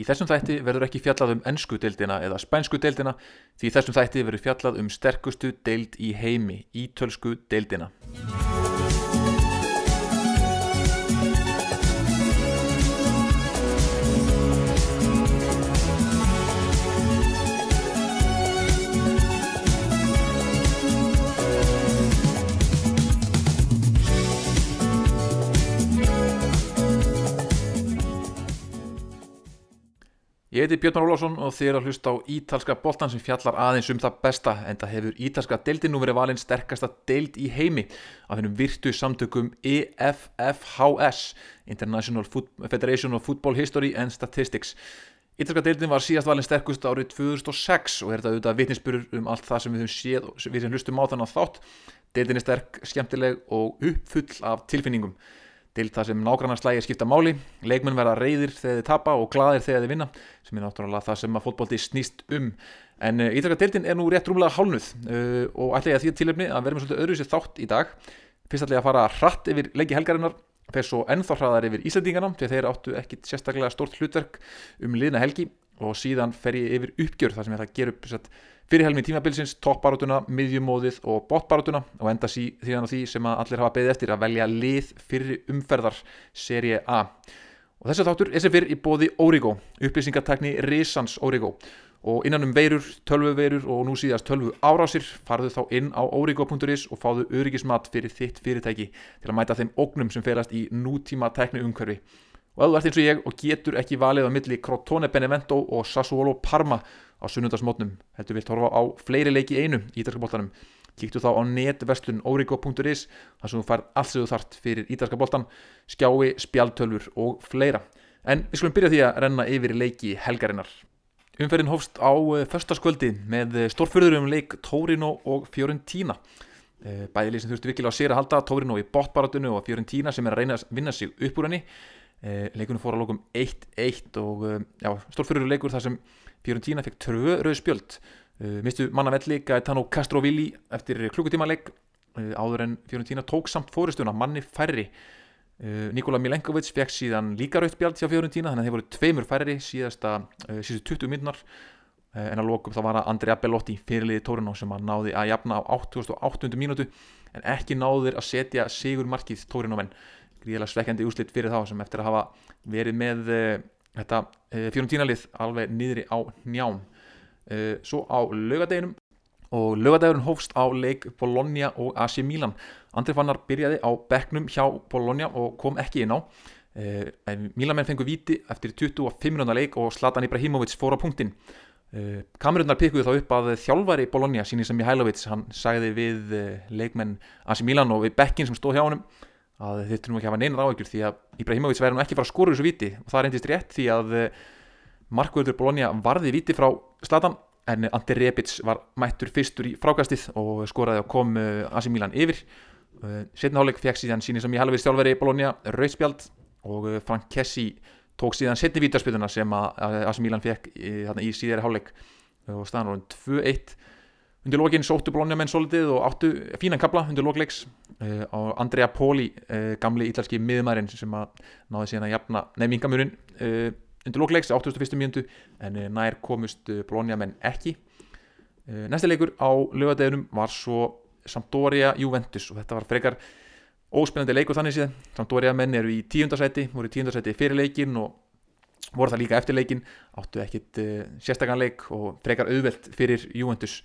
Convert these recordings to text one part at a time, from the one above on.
Í þessum þætti verður ekki fjallað um ennsku deildina eða spænsku deildina því þessum þætti verður fjallað um sterkustu deild í heimi, ítölsku deildina. Ég heiti Björn Ólásson og þið eru að hlusta á Ítalska boltan sem fjallar aðeins um það besta en það hefur Ítalska deildin nú verið valinn sterkasta deild í heimi af hennum virtu samtökum EFFHS International Foot Federation of Football History and Statistics. Ítalska deildin var síðast valinn sterkust árið 2006 og er þetta auðvitað vitninsbyrur um allt það sem við séð við sem hlustum á þannig þátt. Deildin er sterk, skemmtileg og uppfull af tilfinningum til það sem nágrannarslægir skipta máli leikmenn verða reyðir þegar þið tapa og gladir þegar þið vinna sem er náttúrulega það sem að fótbólti snýst um. En uh, Ítalska deildin er nú rétt rúmlega hálnuð uh, og ætla ég að því tilöfni að verðum svolítið öðru sér þátt í dag. Fyrst ætla ég að fara hratt yfir leiki helgarinnar fer svo ennþá hraðar yfir Íslandingarna því þeir áttu ekkit sérstaklega stort hlutverk um liðna helgi. Og síðan fer ég yfir uppgjör þar sem ég ætla að gera upp fyrir helmi tímabilsins, toppbarátuna, miðjumóðið og botbarátuna og enda sí, því að því sem allir hafa beðið eftir að velja lið fyrir umferðar serie A. Og þessi þáttur er sem fyrr í bóði Origo, upplýsingartekni Risans Origo. Og innan um veirur, tölvuveirur og nú síðast tölvu árásir farðu þá inn á origo.is og fáðu öryggismat fyrir þitt fyrirtæki til að mæta þeim ógnum sem ferast í nútíma tekni umhverfi og ef þú ert eins og ég og getur ekki valið á milli Crotone Benevento og Sassuolo Parma á sunnundasmótnum heldur vilt horfa á fleiri leiki einu í Ídarskaboltanum kíktu þá á netverslun origo.is þar sem þú fær allt sem þú þart fyrir Ídarskaboltan skjái, spjaltölfur og fleira. En við skulum byrja því að renna yfir leiki helgarinnar. Umferðin hófst á förstaskvöldi með stórfyrðurum leik Torino og Fiorentina. Bæðilið sem þurftu virkilega að sér að halda Torino í botbaratunni og Fiorentina sem er að reyna að vinna sig upp úr henni leikunum fór að lókum 1-1 og já, stórfyrður leikur þar sem Fiorentina fekk trö rauð spjöld. Mistu manna velli Gaetano Castrovilli eftir klukkutíma leik áður en Fiorentina tók samt fóristuna manni færri. Nikola Milenkovic fekk síðan líka rauð spjöld hjá Fiorentina þannig að þeir voru tveimur færri síðasta síðustu 20 minnar en að lókum þá var það Andrea Bellotti fyrirliði Torino sem að náði að jafna á 88. mínútu en ekki náður að setja sigur markið Torino menn gríðilega svekkjandi úslitt fyrir þá sem eftir að hafa verið með uh, þetta uh, fjórumtínalið alveg niðri á njám uh, svo á lögadeginum og lögadegurinn hófst á leik Bologna og AC Milan. Andri Fannar byrjaði á bekknum hjá Bologna og kom ekki inn á. Milanmenn fengu viti eftir 25 minúna leik og Zlatan Ibrahimovic fór á punktin kamerunnar pikkuðu þá upp að þjálfari Bologna, síni sem Mihailovic hann sagði við leikmenn AC Milan og við bekkin sem stóð hjá honum að þeir þurfum ekki að hafa neinar áhyggjur því að Ibrahimovic væri nú ekki frá að skóra þessu viti og það reyndist rétt því að Markvöldur Bologna varði viti frá Zlatan en Ante Rebic var mættur fyrstur í frákastið og skoraði og kom AC Milan yfir. Setna hálfleik fekk síðan síni sem ég halvið stjálfveri Bologna rauðspjald og Frank Kessi tók síðan setni vítarspiluna sem AC Milan fekk í, í síðari hálfleik. Og staðan var 2-1 undir lógin sóttu Bologna menn solidið og áttu fínan kabla undir lógleiks uh, og Andrea Poli, uh, gamli ítalski miðmærin sem að náði síðan að jafna nefningamurinn uh, undir lógleiks 81. mjöndu en nær komust Bologna menn ekki næsti leikur á lögadeginum var svo Sampdoria Juventus og þetta var frekar óspennandi leikur þannig séð Sampdoria menn eru í tíundasæti voru í tíundasæti fyrir leikin og voru það líka eftir leikin áttu ekkit sérstakann leik og frekar auðvelt fyrir Juventus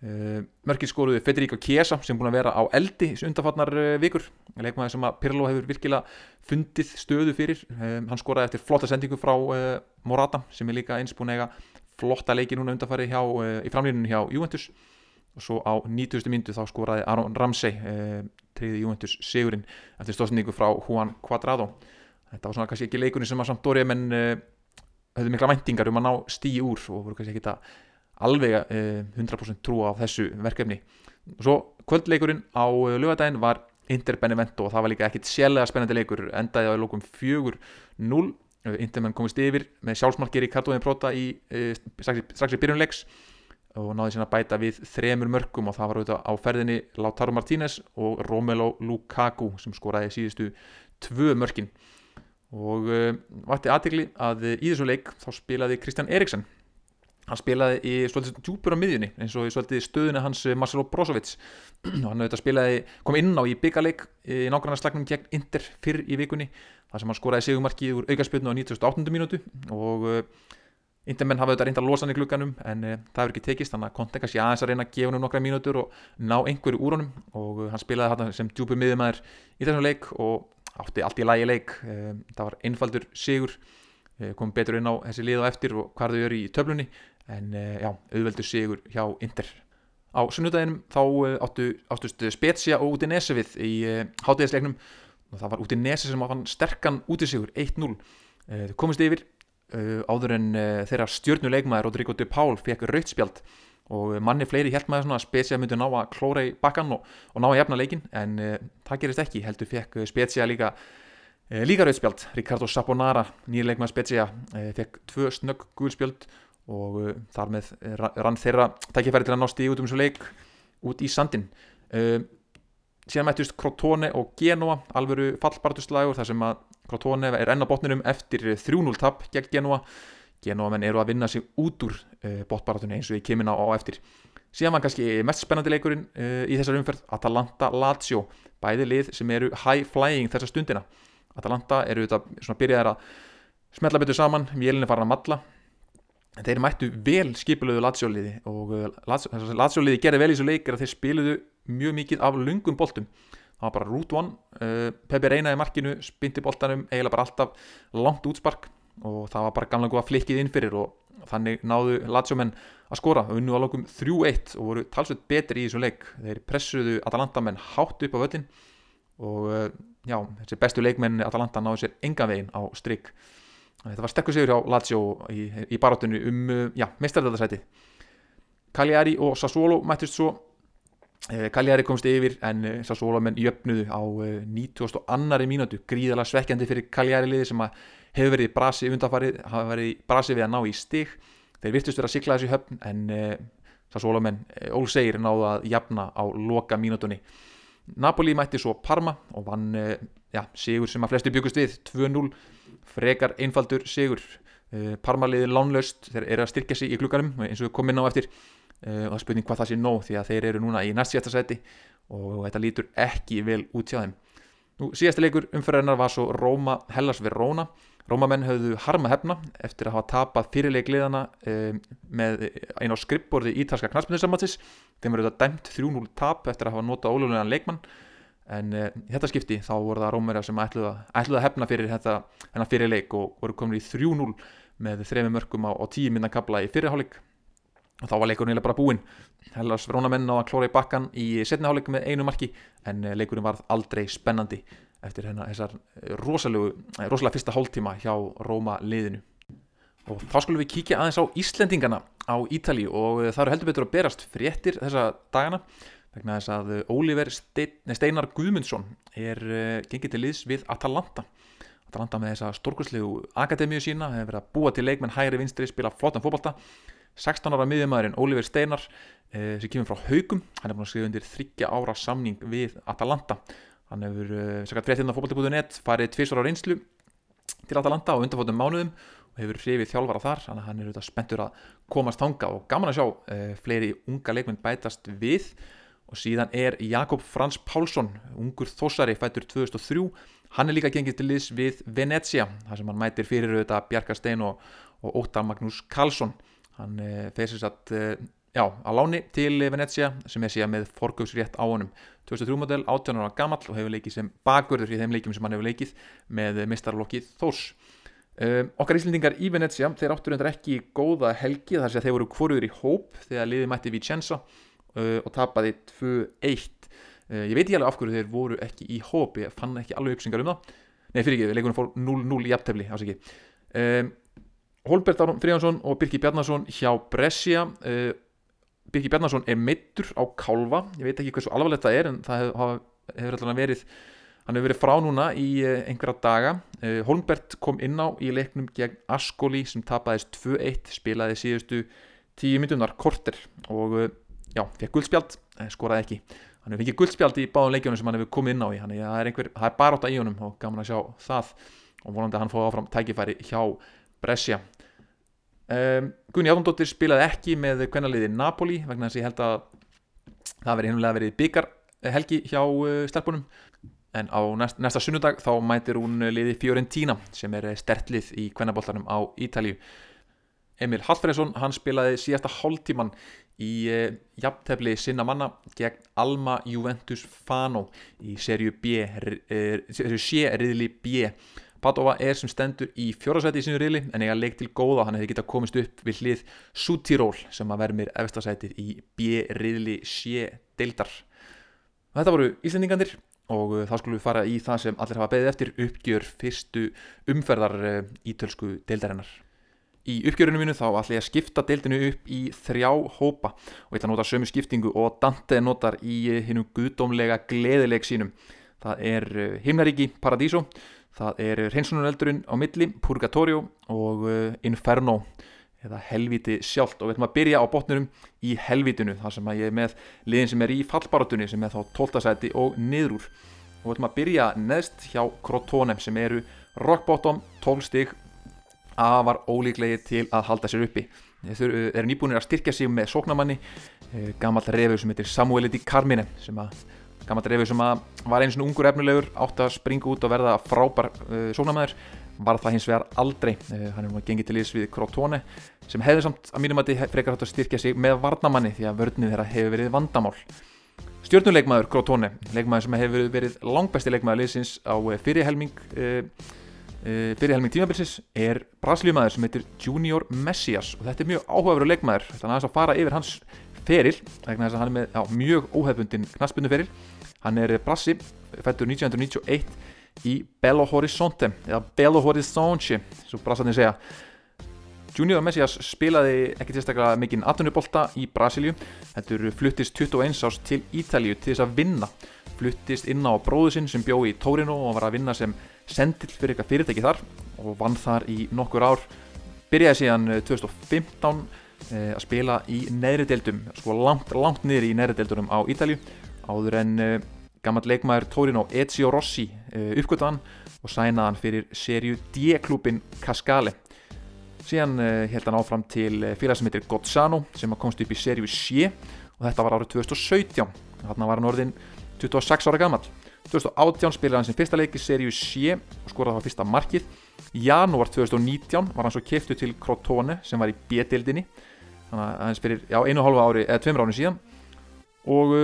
Uh, mörgir skoruði Federico Chiesa sem búin að vera á eldi undanfarnar uh, vikur. Leikmaði sem að Pirlo hefur virkilega fundið stöðu fyrir. Um, hann skoraði eftir flotta sendingu frá Morata sem er líka eins búin að eiga flotta leiki núna undanfari hjá, í framlýninu hjá Juventus. Og svo á 90. myndu þá skoraði Aron Ramsey treyði Juventus sigurinn eftir stóðsendingu frá Juan Cuadrado. Þetta var svona kannski ekki leikunni sem að Sampdoria menn höfðu mikla væntingar um að ná stíi úr og voru kannski ekki það alveg eh, 100% trú á þessu verkefni. Og svo kvöldleikurinn á lögadaginn var Inter Benevento og það var líka ekkit sérlega spennandi leikur endaði á lókum 4-0 Intermenn komist yfir með sjálfsmarkir í kartóðin próta í strax, strax í byrjunleiks og náði síðan að bæta við þremur mörgum og það var auðvitað á ferðinni Lautaro Martínez og Romelu Lukaku sem skoraði síðustu tvö mörkin. Og uh, vakti aðtegli að í þessu leik þá spilaði Kristján Eriksson hann spilaði í svolítið djúpur á miðjunni eins og í svolítið stöðuna hans uh, Marcelo Brozovic. Og hann auðvitað spilaði, kom inn á í byggarleik í nákvæmlega slagnum gegn Inter fyrr í vikunni þar sem hann skoraði segumarkið úr aukarspilnu á 98. mínútu. Og uh, Intermenn hafa auðvitað reynda að losa hann í klukkanum en uh, það hefur ekki tekist, þannig að Conte kannski aðeins að reyna að gefa hann nokkra mínútur og ná einhverju úr honum. Og hann spilaði hann sem djúpur miðumæður í þessum leik og átti allt í lægi leik. Uh, það var einfaldur sigur kom betur inn á þessi lið og eftir og hvað þau eru í töflunni en já, auðveldur sigur hjá Inter. Á sunnudaginum þá áttu, áttust Spezia og Udinese við í hátæðisleiknum og það var Udinese sem fann sterkan út í sigur 1-0 komist yfir áður en þeirra stjórnuleikmaður Rodrigo de Paul fekk rautspjald og manni fleiri held maður að Spezia myndi ná að klóra í bakkan og, og ná að jafna leikin en það gerist ekki, heldur fekk Spezia líka líka rautspjald Ricardo Saponara, nýrleikmaður Spezia fekk tvö snögg gulspjald og þar með rann þeirra tækifæri til að ná stíð út um þessu leik út í sandin síðan mættust Crotone og Genoa alvöru fallbartuslægur þar sem að Crotone er enn á botninum eftir 3-0 tap gegn Genoa. Genoa menn eru að vinna sig út úr uh, botbaratunni eins og ég kemur á, á eftir. Síðan var kannski mest spennandi leikurinn uh, í þessar umferð Atalanta-Lazio bæði lið sem eru high flying þessa stundina. Atalanta eru þetta svona byrjaðar að smetla betur saman, mjölinn er farin að matla þeir mættu vel skipulöðu Lazio-liði og uh, Lazio-liði gerði vel í þessu leikir að þeir spiluðu mjög mikið af lungum boltum. Það var bara root one uh, Peppi reynaði markinu, spindi boltanum eiginlega bara alltaf langt útspark og það var bara gamlega góða flikkið inn fyrir og þannig náðu Lazio-menn að skora. Og unnu á lokum 3-1 og voru talsveit betri í þessu leik. Þeir pressuðu Atalanta-menn hátt upp á völlin og uh, já, þessi bestu leikmenn Atalanta náðu sér enga veginn á stryk þetta var stekku sigur hjá Lazio í, í barátunni um, uh, já, mistardöðarsæti Cagliari og Sassuolo mættist svo. Eh, Cagliari komst yfir en eh, Sassuolo menn jöfnuðu á 92. Eh, mínútu. Gríðala svekkjandi fyrir Cagliari liði sem hefur verið brasi undanfarið hafa verið brasi við að ná í stig. Þeir virtust verið að sigla þessu höfn en Sassuolo menn ólsegir náðu að jafna á loka mínútunni Napoli mætti svo Parma og vann ja, sigur sem að flesti byggust við 2-0 frekar einfaldur sigur. Parma liði lánlaust þeir eru að styrkja sig í klukkanum eins og við komum inn á eftir. Uh, og það spurning hvað það sé nóg því að þeir eru núna í næst síðasta seti og þetta lítur ekki vel út hjá þeim. Nú, síðasta leikur umfyririnnar var svo Róma Hellas Verona. Rómamenn höfðu harma hefna eftir að hafa tapað fyrirleik liðana um, með einn á skrippborði ítalska knastmyndisammatis þeim verður þetta dæmt 3-0 tap eftir að hafa notað ólöflegan leikmann en uh, þetta skipti þá voru það Rómverja sem ætluða, ætluða hefna fyrir þetta fyrirleik og voru komin í 3-0 með þremi mörgum á, á tíu minna kabla í fyrirháleik og þá var leikurinn bara búinn. Hellas Vrónamenn á að klóra í bakkan í setniháleikum með einu marki en eh, leikurinn var aldrei spennandi eftir hennar þessar eh, rosalega fyrsta hóltíma hjá Róma liðinu. Og þá skulum við kíkja aðeins á Íslendingana á Ítali og það eru heldur betur að berast fréttir þessa dagana vegna þess að Óliver Steinar Guðmundsson er gengið til liðs við Atalanta. Atalanta með þessa stórkurslegu akademíu sína hefur verið að búa til leikmenn hægri vinstri spila flottan fókbalta 16 ára miðjumæðurinn Oliver Steinar eh, sem kemur frá Haugum hann er búin að skrifa undir 30 ára samning við Atalanta. Hann hefur, eh, segjað fréttina fókbaltibúðunett farið tvísvar á reynslu til Atalanta á undanfóttum mánuðum og hefur hrifið þjálfara þar þannig að hann er auðvitað spenntur að komast þanga og gaman að sjá eh, fleiri unga leikmenn bætast við og síðan er Jakob Frans Pálsson ungur þossari fættur 2003 hann er líka gengið til liðs við Venezia þar sem hann mætir fyrir auðvitað Bjarka Stein og, og Óttar Magnús Karlsson. Hann eh, feysir satt eh, já, á láni til Venezia sem er síðan með forgjóðsrétt á honum. 2003 model, 18 ára gammal og hefur leikið sem bakverður í þeim leikjum sem hann hefur leikið með mistarlokkið Þós um, okkar íslendingar í Venezia þeir áttur endur ekki góða helgi þar sem þeir voru hvorur í hóp þegar liði mætti Vicenza uh, og tapaði 2-1 uh, ég veit ekki alveg af hverju þeir voru ekki í hóp ég fann ekki alveg yksingar um það. Nei fyrir ekki, leikunum fór 0-0 í aftefli ásaki um, Holbert Fríhansson og Birki Bjarnason hjá Brescia. Uh, Birki Bjarnason er mittur á kálva ég veit ekki hversu alvarlegt það er en það hefur, hefur alltaf verið hann hefur verið frá núna í einhverja daga. Holbert kom inn á í leiknum gegn Ascoli sem tapaðist 2-1 spilaði síðustu 10 minúnar korter. Og já, fekk guldspjald, skoraði ekki. Hann hefur fengið guldspjald í báðum leikjónum sem hann hefur komið inn á í hann, ja, það er, einhver, það er bara átt að í honum og gaman að sjá það. Og vonandi að hann fóði áfram tækifæri hjá Brescia. Um, Gunni Átondóttir spilaði ekki með kvennaliði Napoli vegna þess að ég held að það veri hinulega verið byggar helgi hjá uh, stelpunum. En á næst, næsta sunnudag þá mætir hún liði Fiorentina sem er stertlið í kvennaboltanum á Ítalíu. Emil Hallfræðsson hann spilaði síðasta hálftíman í uh, jafntefli sinna manna gegn Alma Juventus Fano í serju B er, serju C riðli B. Padova er sem stendur í fjórasæti í sinu riðli en eiga leik til góða. Hann hefði getað komist upp við hlið Sútiról sem að verður mér efstasætið í B riðli C deildar. Þetta voru Íslandingandir og uh, þá skulum við fara í það sem allir hafa beðið eftir uppgjör fyrstu umferðar uh, ítölsku deildarinnar. Í uppgjörunum mínu þá ætla ég að skipta deildinu upp í þrjá hópa og ég ætla að nota sömu skiptingu og Dante notar í uh, hinnum guðdómlega gleðileg sínum. Það er Himnaríki Paradiso, það er Hreinsununeldurinn á milli, Purgatorio og Inferno eða helviti sjálft og við ætlum að byrja á botnurum í helvitinu þar sem að ég er með liðin sem er í fallbaratunni sem er þá 12. seti og niðrúr og við ætlum að byrja neðst hjá Crotone sem eru rock bottom 12 stig afar ólíklegi til að halda sér uppi. Þeir eru nýbúinir að styrkja sig með sóknamanni eh, gammal reyfur sem heitir Samuel Di Carmine sem að gammal reyfur sem að var eins og ungur efnulegur átt að springa út og verða frábær uh, sóknamæður var það hins vegar aldrei. Uh, hann er nú að gengi til ís við Crotone sem hefði samt að mínum að þið frekar hægt að styrkja sig með varnamanni því að vörnið þeirra hefur verið vandamál. Stjórnuleikmaður Crotone leikmaður sem hefur verið langbæsti leikmaður liðsins á eh, fyrirhelming uh, uh, fyrirhelming tímabilsins er braslíumaður sem heitir Junior Messias og þetta er mjög áhugaveru leikmaður. Þannig að það fara yfir hans feril þess að hann er með já, mjög óhefbundin knaspundu feril hann er brassi fættur 1991 í Belo Horizonte eða Belo Horizonte svo brassarnir segja. Junior Messias spilaði ekki tilstaklega mikinn 18. bolta í Brasilíu þetta fluttist 21 ást til Ítalíu til þess að vinna. Fluttist inn á bróðu sinn sem bjó í Tórinu og var að vinna sem sendill fyrir eitthvað fyrirtæki þar og vann þar í nokkur ár. Byrjaði síðan 2015 eh, eh, að spila í neðri deildum sko langt, langt niður í neðri deildunum á Ítalíu áður en eh, gammal leikmaður Torino Ezio Rossi uh, uppgöttaðan og sænaðan fyrir serju D-klubin Cascale. Síðan held hann áfram til uh, félag sem heitir Gozzano sem komst upp í serju C og þetta var árið 2017 þarna var hann orðin 26 ára gammal 2018 spilaði hann sem fyrsta leik í serju C og skoraði það fyrsta markið. Í janúar 2019 var hann svo keftu til Crotone sem var í B-dildinni þannig að hann spilir já, einu hálfa ári eða tveimur ári síðan. Og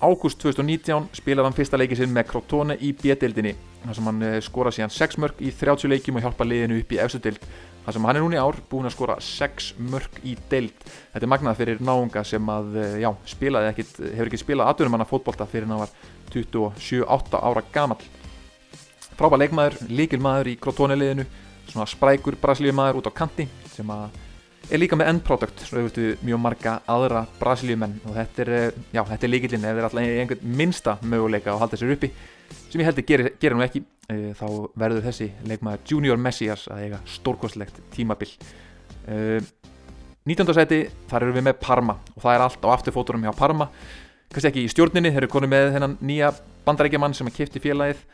ágúst 2019 spilaði hann fyrsta leikið sinn með Crotone í B-dildinni þar sem hann eh, skora síðan 6 mörg í 30 leikjum og hjálpa liðinu upp í efstu dild þar sem hann er núni ár búin að skora 6 mörg í dild þetta er magnað fyrir náunga sem að eh, já, spilaði ekkit, hefur ekki spilað aðdurum hann að fótbolta fyrir hann var 27-8 ára gamal frábæð leikmaður, líkilmaður í Crotone liðinu svona sprækur braslíumaður út á kanti sem er líka með end product svo auðvitað mjög marga aðra brasilíumenn. Og þetta er, eh, já, þetta er líkillin ef þeir alltaf einhvern minsta möguleika að halda sér uppi sem ég held að gera, gera nú ekki e, þá verður þessi leikmaður Junior Messias að eiga stórkostlegt tímabill e, 19. seti þar eru við með Parma og það er allt á afturfóturum hjá Parma kannski ekki í stjórninni, þeir eru konið með þennan nýja bandarækjaman sem að kipti félagið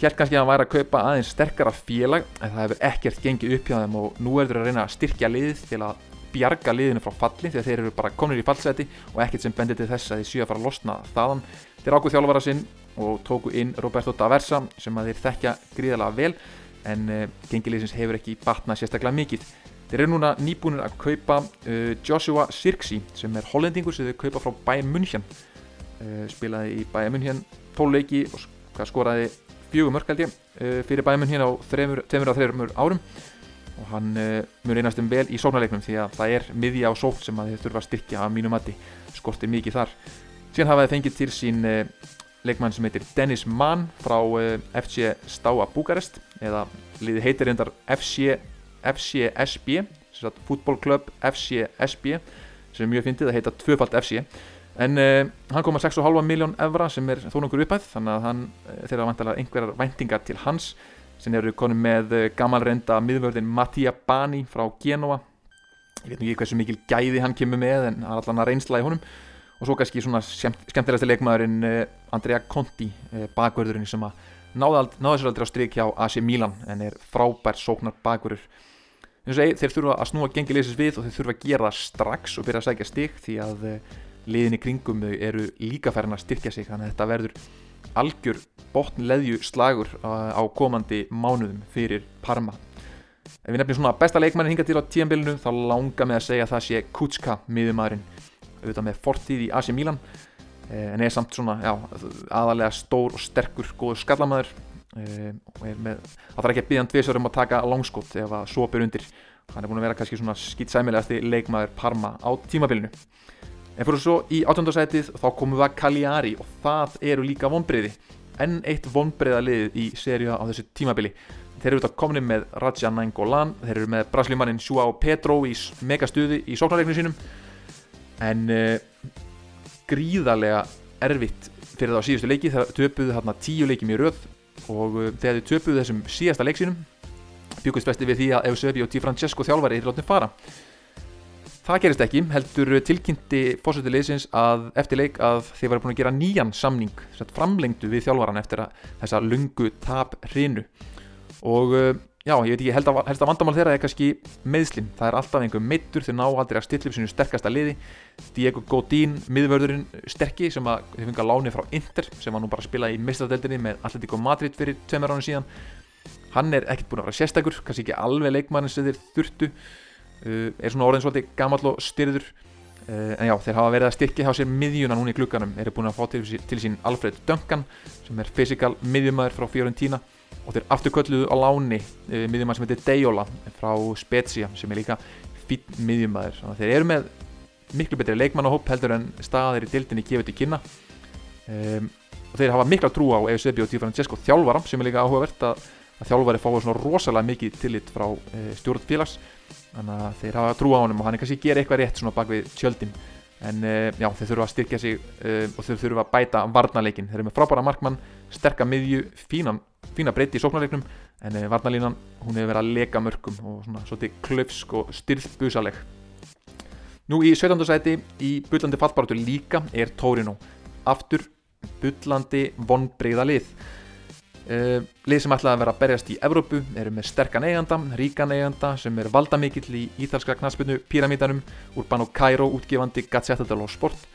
Hjælt kannski að hann væri að kaupa aðeins sterkara félag en það hefur ekkert gengið upp hjá þeim og nú er þeir að reyna að styrkja liðið til að bjarga liðinu frá falli að þeir eru bara komin í fallseti og ekkert sem bendir til þess að þeir séu að fara að losna þaðan. Þeir ákveð þjálfvara sinn og tóku inn Roberto Daversa sem að þeir þekkja gríðalega vel en uh, gengiliðsins hefur ekki batnað sérstaklega mikið. Þeir eru núna nýbúinir að kaupa uh, Joshua Sirksi sem er hollendingur sem þeir kaupa frá Bayern München. Uh, spilaði í Bayern München tóluleiki og skoraði fjögur mörg held ég uh, fyrir bæmun hérna á tveimur á þreymur árum. Og hann uh, mjög einastum vel í sóknarleiknum því að það er miðja á sókn sem að þið þurfa að styrkja af mínu mati. Skorti mikið þar. Síðan hafaði fengið til sín uh, leikmann sem heitir Dennis Mann frá FC Stáa Búkarest eða liði heitir reyndar FC, FCSB fútbólklöpp FCSB sem er mjög fyndið að heita tvöfald FC en uh, hann kom að 6,5 miljón evra sem er þó nokkur uppæð þannig að hann uh, þeirra vantilega einhverjar væntingar til hans sem eru konum með uh, gammalrenda miðvörðin Mattia Bani frá Genoa ég veit ekki hversu mikil gæði hann kemur með en allan að reynsla í honum. Og svo kannski svona skemmtilegast leikmaðurinn Andrea Conti bakvörðurinn sem að náði sér aldrei á stryk hjá AC Milan en er frábær sóknar bakurur þeir þurfa að snúa gengi liðsins við og þeir þurfa að gera strax og byrja að sækja stygg því að eh, liðin í kringum þau eru líka færðin að styrkja sig þannig að þetta verður algjör botnleðju slagur eh, á komandi mánuðum fyrir Parma. Ef við nefnum svona besta leikmannin hinga til á tíanbylunu þá langar með að segja að það sé Kuczka miðumæðurinn auðvitað með fortíð í AC Milan eh, en er samt svona já, aðalega stór og sterkur góður skallamæður og er með, það þarf ekki að byggja hann tviðsverð um að taka langskott ef að svopur undir. Hann er búin að vera kannski svona skýtsæmilegasti leikmaður Parma á tímabilinu. En fyrir svo í átjöndarsætið þá komum við að Cagliari og það eru líka vonbreiði enn eitt vonbreiðalið í sériu á þessu tímabili. Þeir eru auðvitað komin með Raja Nainggolan þeir eru með braslímaninn Joao Pedro í megastuði í sóknarleiknum sínum. En uh, gríðarlega erfitt fyrir það á síðustu leiki. Þegar töpuðu hérna tíu leikjum í röð og uh, þegar þið töpuðu þessum síðasta leiksinum byggust besti við því að Eusebio Di Francesco þjálfari er látnið fara. Það gerist ekki heldur tilkynnti fórsötu leysins að eftir leik að þeir var búin að gera nýjan samning framlengdu við þjálfaran eftir þessa lungu tap hrinu og uh, já, ég veit ekki, held að, held að vandamál þeirra er kannski meðslinn, það er alltaf einhver meittur þeir ná aldrei að stilla upp sinu sterkasta liði. Diego Godín, miðvörðurinn sterkki sem að þeir fengi að láni frá Inter sem var nú bara að spila í mistradeldinni með Atletico Madrid fyrir tveimur ánum síðan. Hann er ekkert búin að vera sérstakur kannski ekki alveg leikmannin sem þeir þurftu. Uh, er svona orðin svolítið gammal og styrður uh, en já, þeir hafa verið að styrkja hjá sér miðjuna núna í klukkanum, þeir eru búin að fá til, til sín Alfred Duncan sem er fysikal miðjumæður frá Fiorentina og þeir afturkölluðu á láni e, miðjumæður sem heitir Dejola frá Spezia sem er líka fín miðjumæður þeir eru með miklu betri leikmannahópp heldur en staðir í dildinni gefið til kynna um, og þeir hafa mikla trú á Eusebio Di Francesco þjálfvara sem er líka áhugavert að, að þjálfvari fáið svona rosalega mikið tillit frá e, stjórn félags. Þannig að þeir hafa trú á honum og hann er kannski að gera eitthvað rétt svona bak við tjöldin. En uh, já, þeir þurfa að styrkja sig og þeir þurfa að bæta varnarleikin þeir eru með frábæra markmann, sterka miðju fínan, fína breyti í sóknarleiknum en uh, varnarlínan, hún hefur verið að leka mörgum og svona svolítið klöfsk og styrðbusaleg Nú í 17. sæti í byllandi fallbaratu líka er Torino. Aftur byllandi vonbreyða lið. Uh, lið sem ætlaði að vera að berjast í Evrópu eru með sterkan eiganda, ríkan eiganda sem er valdamikill í ítalska knastbyrnu Pyramídanum, Urbano Cairo útgefandi Gazzetta dello Sport.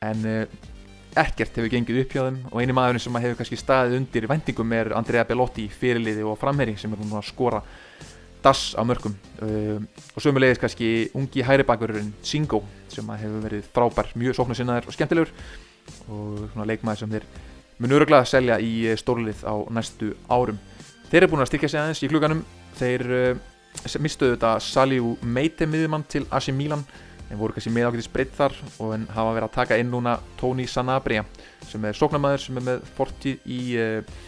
En uh, ekkert hefur gengið upp hjá þeim og eini maðurinn sem hefur kannski staðið undir vendingum er Andrea Bellotti fyrirliði og framherri sem er núna að skora dass á mörgum uh, og sömulegis kannski ungi hæribakurinn Singo sem hefur verið frábær, mjög sóknarsinnaður og skemmtilegur og svona leikmaður sem þeir mun öruglega að selja í eh, stórlið á næstu árum. Þeir eru búin að styrkja sig aðeins í kluganum. Þeir uh, mistuðu þetta Saliu Meite miðjumann til AC Milan en voru kannski með ákveðis breytt þar og en hafa verið að taka inn núna Tony Sanabria sem er sóknarmæður sem er með fortíð í uh,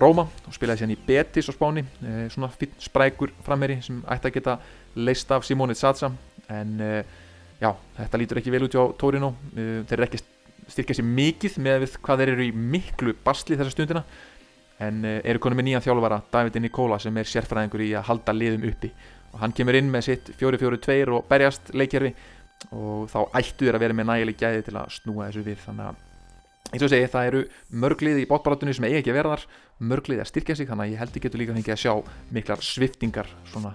Róma og spilaði sérn í Betis á spáni. Uh, svona finn sprækur frammeiri sem ætti að geta leist af Simónið Satsa en já, þetta lítur ekki vel út á Torino. Þeir eru ekki styrkja sér mikið með hvað þeir eru í miklu basli þessa stundina. En uh, eru konið með nýja þjálfara Davide Nicola sem er sérfræðingur í að halda liðum uppi og hann kemur inn með sitt 4-4-2 og berjast leikjærfi og þá ættu þér að vera með nægileg gæði til að snúa þessu við þannig að eins og segi það eru mörglið í bótbaratunni sem eigi ekki að vera þar mörglið að styrkja sig þannig að ég held ekki getur líka fengið að sjá miklar sviftingar svona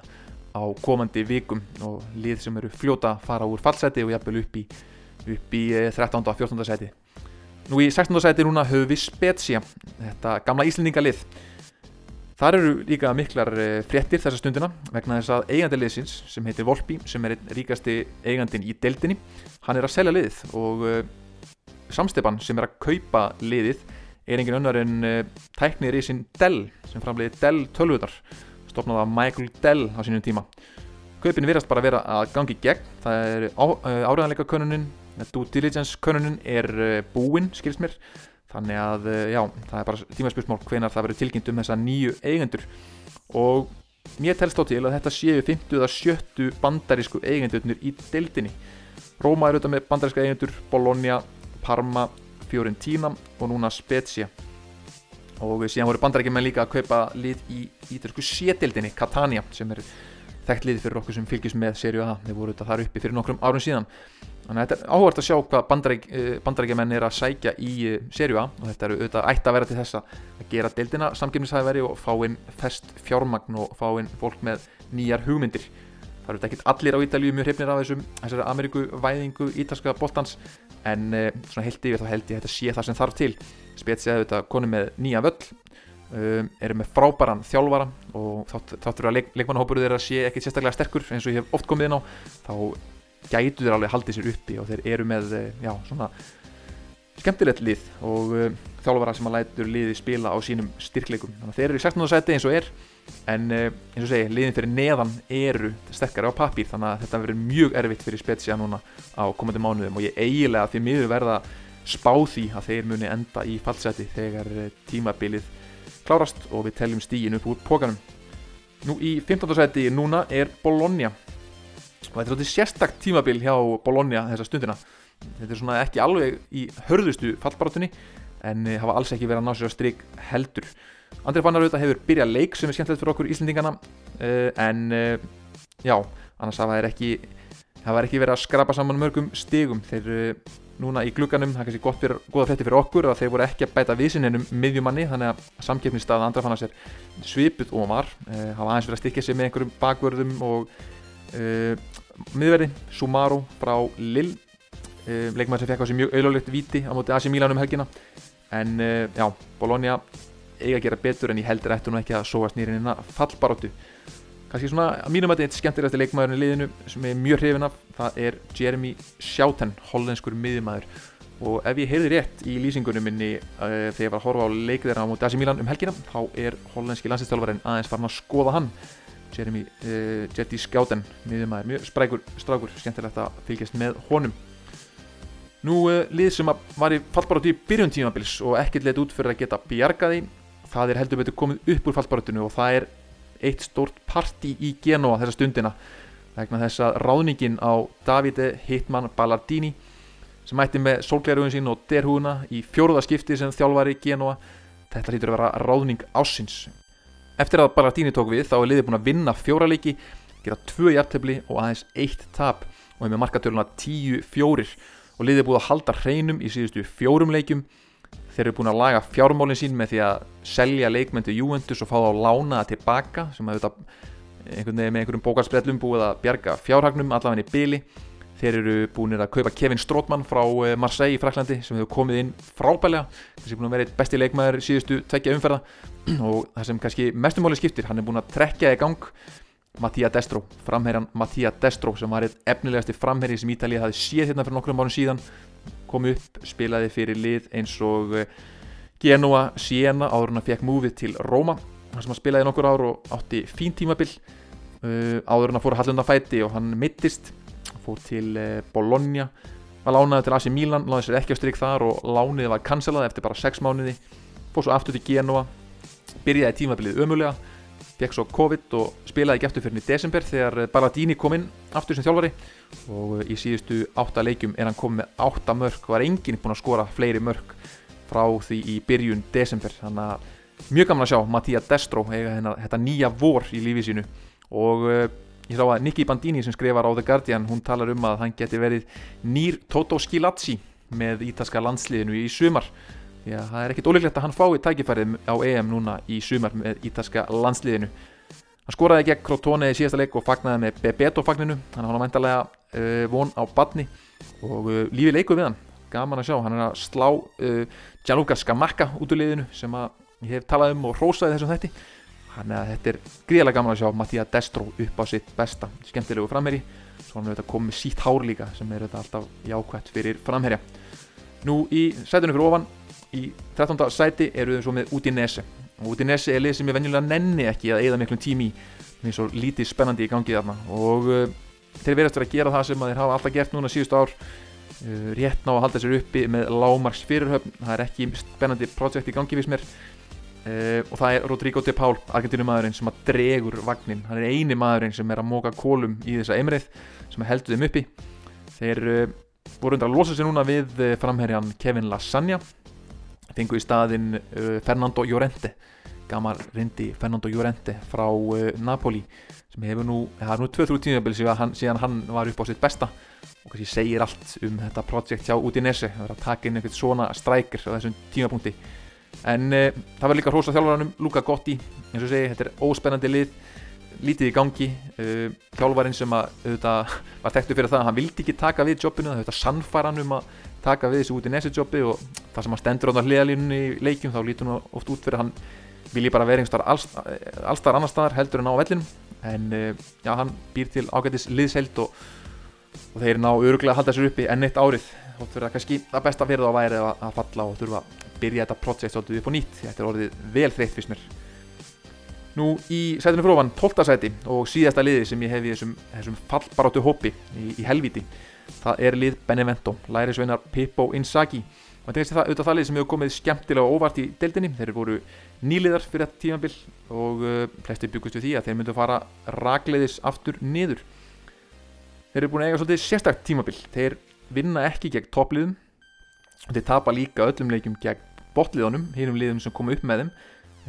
á komandi vikum og lið sem eru fljóta fara úr fallseti og jafnvel upp í upp í 13. og 14. seti Nú í 16. seti núna höfum við Spezia þetta gamla íslendingalið Þar eru líka miklar eh, fréttir þessa stundina vegna þess að eigandiliðsins sem heitir Volpi sem er einn ríkasti eigandin í deildinni hann er að selja liðið og uh, samstepan sem er að kaupa liðið er engin önnar en uh, tæknir í sin Dell sem framleiði Dell tölvutar stopnað af Michael Dell á sínum tíma. Kaupin virðast bara að vera að gangi gegn. Það er áræðanleika könunin due diligence könnunum er eh, búinn, skilst mér þannig að eh, já, það er bara tímaspjósmál hvenar það verður tilkynnt um þessa nýju eigendur. Og mér telst á til að þetta séu 50 eða 70 bandarísku eigendurnir í deildinni. Róma er auðvitað með bandaríska eigendur Bologna, Parma, Fiorentina og núna Spezia. Og síðan voru bandaríkjumenn líka að kaupa lið í ítalsku sétildinni Catania sem er þekkt lið fyrir okkur sem fylgjast með serju A. Þeir voru þetta þar uppi fyrir nokkrum árum síðan. Þannig að þetta er áhvert að sjá hvað bandaræk, bandarækjumenn er að sækja í serju A og þetta eru auðvitað ætti að vera til þessa að gera deildina samgefnishæðveri og fá inn fest fjármagn og fá inn fólk með nýjar hugmyndir. Það eru ekkert allir á Ítalíu mjög hrifnir af þessum þessari Ameríku væðingu ítalska boltans en svona held yfir þá held ég að þetta sé það sem þarf til. Spetsið að þetta konu með nýja völl um, eru með frábæran þjálfara og þáttur að leik, leikmannahópuru þeirra sé ekkert sérstaklega sterkur eins og ég hef oft komið inn á þá gætu þeir alveg haldið sér uppi og þeir eru með eh, já, svona skemmtilegt lið og uh, þjálfara sem að lætur liði spila á sínum styrkleikum þannig að þeir eru í 16. seti eins og er en uh, eins og segi, liðin fyrir neðan eru sterkari á papír þannig að þetta verður mjög erfitt fyrir Spezia núna á komandi mánuðum og ég eiginlega því miður verða spá því að þeir muni enda í fallseti þegar tímabilið klárast og við teljum stígin upp úr pókanum nú í 15. seti núna er Bologna. Og þetta er svolítið sérstakt tímabil hjá Bologna þessa stundina. Þetta er svona ekki alveg í hörðustu fallbarátunni en eh, hafa alls ekki verið að ná sér að stryk heldur. Andrið Fannarauta hefur byrjað leik sem er skemmtilegt fyrir okkur Íslendingana uh, en uh, já, annars hafa þeir ekki ekki verið að skrapa saman mörgum stigum. Uh, núna í glugganum, það er kannski gott fyrir, goða fætti fyrir okkur að þeir voru ekki að bæta vísinninum miðjumanni þannig að samkeppnisstað Andrið Fannars er svipuð og var. Hafa aðeins verið að stikja sig með einhverjum bakvörðum og miðverði. Sumaru frá Lill uh, leikmann sem fekk á sig mjög auðlulegt viti á móti AC Milan um helgina. En já, Bologna eiga að gera betur en ég heldur eftir nú ekki að sóa snýrinina fallbaróttu kannski svona að mínum að þetta er skemmtilegast leikmaðurinn í liðinu sem er mjög hrifin af það er Jeremy Schouten hollenskur miðjumæður og ef ég heyrði rétt í lýsingunum minni uh, þegar ég var að horfa á leikið þeirra á móti AC Milan um helgina þá er hollenski landslýstjálfarinn aðeins farin að skoða hann. Jeremy uh, Jetty Skjáten miðjumæður, mjög sprækur strákur skemmtilegt að fylgjast með honum. Nú uh, lið sem var í fallbarátu í byrjun tímabils og ekkert leitt út fyrir að geta bjargaði það er heldur betur komið upp úr er eitt stórt parti í Genoa þessa stundina vegna þess að ráðningin á Davide Hitman Ballardini sem ætti með sólglerugun sín og derhúuna í fjóruðaskipti sem þjálfari Genoa þetta hlýtur að vera ráðning ásins Eftir að Ballardini tók við þá er liðið búin að vinna fjóra leiki gera tvö hjartefli og aðeins eitt tap og með markatöluna 10-4 og liðið búið að halda hreinum í síðustu fjórum leikjum þeir eru búin að laga fjármálinn sín með því að selja leikmentu Juventus og fá það á lánaða tilbaka sem að þetta einhvern veginn með einhverjum bókarsprellum búið að bjarga fjárhagnum allavega í byli þeir eru búin að kaupa Kevin Strootman frá eh, Marseille í Fraklandi sem hefur komið inn frábælega þessi er búin að vera eitt besti leikmæður síðustu tveggja umferða. Og það sem kannski mestumáli skiptir hann er búin að trekja í gang Mattia Destro, framherjan Mattia Destro sem var eitt efnilegasti framherji sem Ítalið hafi séð hérna fyrir nokkrum árum síðan kom upp, spilaði fyrir lið eins og eh, Genoa, Siena áður hann að fekk múfið til Róma þar sem hann spilaði nokkur ár og átti fín tímabill uh, áður hann að fóra hallunda fæti og hann mittist fór til uh, Bologna var lánaði til AC Milan, láði sér ekki á stryk þar og lánið var cancelað eftir bara 6 mánuði fór svo aftur til Genoa byrjaði tímabilið ömulega fekk svo COVID og spilaði ekki aftur fyrir í desember þegar Balladini kom inn aftur sem þjálfari. Og í síðustu átta leikjum er hann komið með átta mörg var enginn búin að skora fleiri mörg frá því í byrjun desember. Þannig að mjög gaman að sjá Mattia Destro eiga hennar, þetta nýja vor í lífið sínu. Og uh, ég sá að Nicky Bandini sem skrifar á The Guardian hún talar um að hann geti verið nýr Toto Skilazzi með ítalska landsliðinu í sumar Já, það er ekkit ólíklegt að hann fái tækifærið á EM núna í sumar með ítalska landsliðinu. Hann skoraði gegn Crotone í síðasta leik og fagnaði með Bebeto-fagninu, hann var mæntalega uh, von á badni og uh, lífið leikuð við hann, gaman að sjá, hann er að slá uh, Gianluca Scamacca út úr liðinu sem ég hef talað um og rósaði þessum þetti. Þannig að þetta er gríðilega gaman að sjá Mattia Destro upp á sitt besta, skemmtilegu framherri, svo hann er þetta komið sítt hár líka sem er alltaf jákvæmt fyrir framherja. Nú í sætunum fyrir ofan í 13. sæti eru þau svo með Udinese. Og Udinese er lið sem ég venjulega nenni ekki að eða miklum tími eins og lítið spennandi í gangi þarna. Og uh, þeir verðast verið að gera það sem þeir hafa alltaf gert núna síðust ár. Uh, rétt ná að halda sér uppi með lámarks fyrirhöfn það er ekki spennandi projekt í gangi viss mér. Uh, og það er Rodrigo de Paul argentinumæðurinn sem að dregur vagnin hann er eini maðurinn sem er að móka kólum í þessa emrið sem heldur þeim uppi. Þeir voru undir að losa sér núna við framherjan Kevin Lasagna fengu í staðin uh, Fernando Llorente gammal rindi Fernando Llorente frá uh, Napoli sem hefur nú, það er nú 2-3 tímabil síðan hann var upp á sitt besta. Og kannski segir allt um þetta projekt hjá Udinese, það er að taka inn eitthvað svona strækir á þessum tímapunkti. En uh, það verður líka hrósa þjálfvaranum Luka Gotti, eins og segi, þetta er óspennandi lið lítið í gangi uh, þjálfarinn sem að auðvitað, var þekktu fyrir það að hann vildi ekki taka við jobbinu, það auðvitað sannfæran um að taka við þessu Udinese jobbi og það sem hann stendur á hliðalínunni í leikjum þá lítur hann oft út fyrir hann vil ég bara vera einhver allstar annar staðar heldur en á vellinum. En uh, já, hann býr til ágætis liðsheld og, og þeir ná öruglega að halda sér uppi enn eitt árið. Þótt fyrir að kannski það besta fyrir þá væri að, að falla og þurfa að byrja þetta projekt svolítið upp á nýtt. Þetta er orðið vel þreytt fyrst mér Nú í sætinu frófan 12. sæti og síðasta liði sem ég hef í þessum, þessum fallbarátu hópi í, í helviti það er lið Benevento, lærisveinar Pippo Inzaghi. Og þetta er auðvitað það lið sem hefur komið skemmtilega og óvart í deildinni. Þeir eru voru nýliðar fyrir þetta tímanbill og uh, flesti byggust við því að þeir myndu að fara ragleiðis aftur niður. Þeir eru búin að eiga svolítið sérstakt tímanbill þeir vinna ekki gegn toppliðum. Þeir tapa líka öllum leikum gegn botliðunum,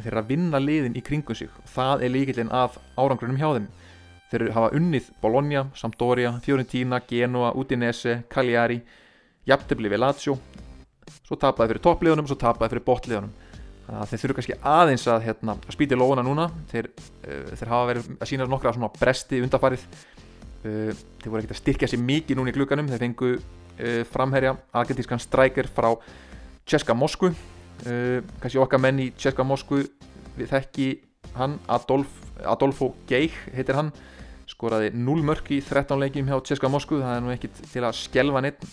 þeir eru að vinna liðin í kringum sig. Það er líkillin af árangrunum hjá þeim. Þeir hafa unnið Bologna, Sampdoria, Fiorentina, Genoa, Udinese, Cagliari jafntefni við Lazio. Svo tapaði fyrir toppliðunum, svo tapaði fyrir botliðunum þannig að þeir þurfu kannski aðeins að, hérna, að spýti lóðuna núna. Þeir, uh, þeir hafa verið að sína nokkra svona bresti undarfarið uh, þeir voru ekkert að styrkja sér mikið núna í klukkanum þeir fengu uh, framherja argentískan strækir frá Česka Moskvu kannski okkar menn í Česka Moskvu við þekki hann Adolf, Adolfo Geich heitir hann. Skoraði 0 mörk í 13 leikjum hjá Česka Moskvu það er nú ekkit til að skjelva neitt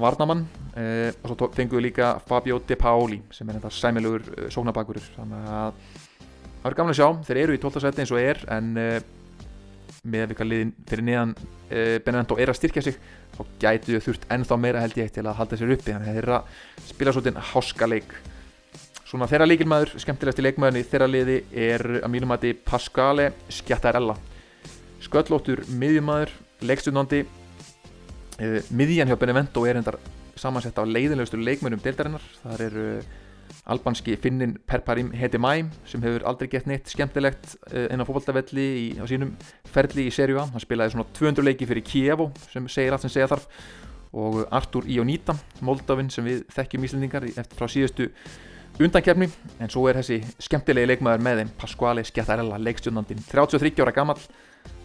Varnamann eh, og svo fengum við líka Fabio De Paoli sem er þetta sæmilugur eh, sóknabakurur þannig að það er gamlega að sjá. Þeir eru í 12. seti eins og er en með að vika liðin fyrir niðan eh, Benevento er að styrkja sig þá gætu þau þurft ennþá meira held ég til að halda sér uppi. Þannig að þeir eru að spila svolítið háska leik. Svona þeirra líkilmaður, skemmtilegasti leikmaðurni þeirra liði er að mínum að þið Pasquale Schiattarella. Sköllóttur miðjumæður leikstundandi Uh, miðjan hjá Benevento er hendar samansett af leiðilegustu leikmönum deildarinnar. Það eru albanski finnin Perparim Hedemai sem hefur aldrei gett neitt skemmtilegt uh, inn á fólkvöldavelli á sínum ferli í serju A. Hann spilaði svona 200 leiki fyrir Kievo sem segir allt sem segja þarf og Artur Ionita, Moldavin sem við þekkjum íslendingar eftir frá síðustu undankefni en svo er þessi skemmtilegi leikmæður með þeim Pasquale Schiattarella leikstjónandin 33 ára gammal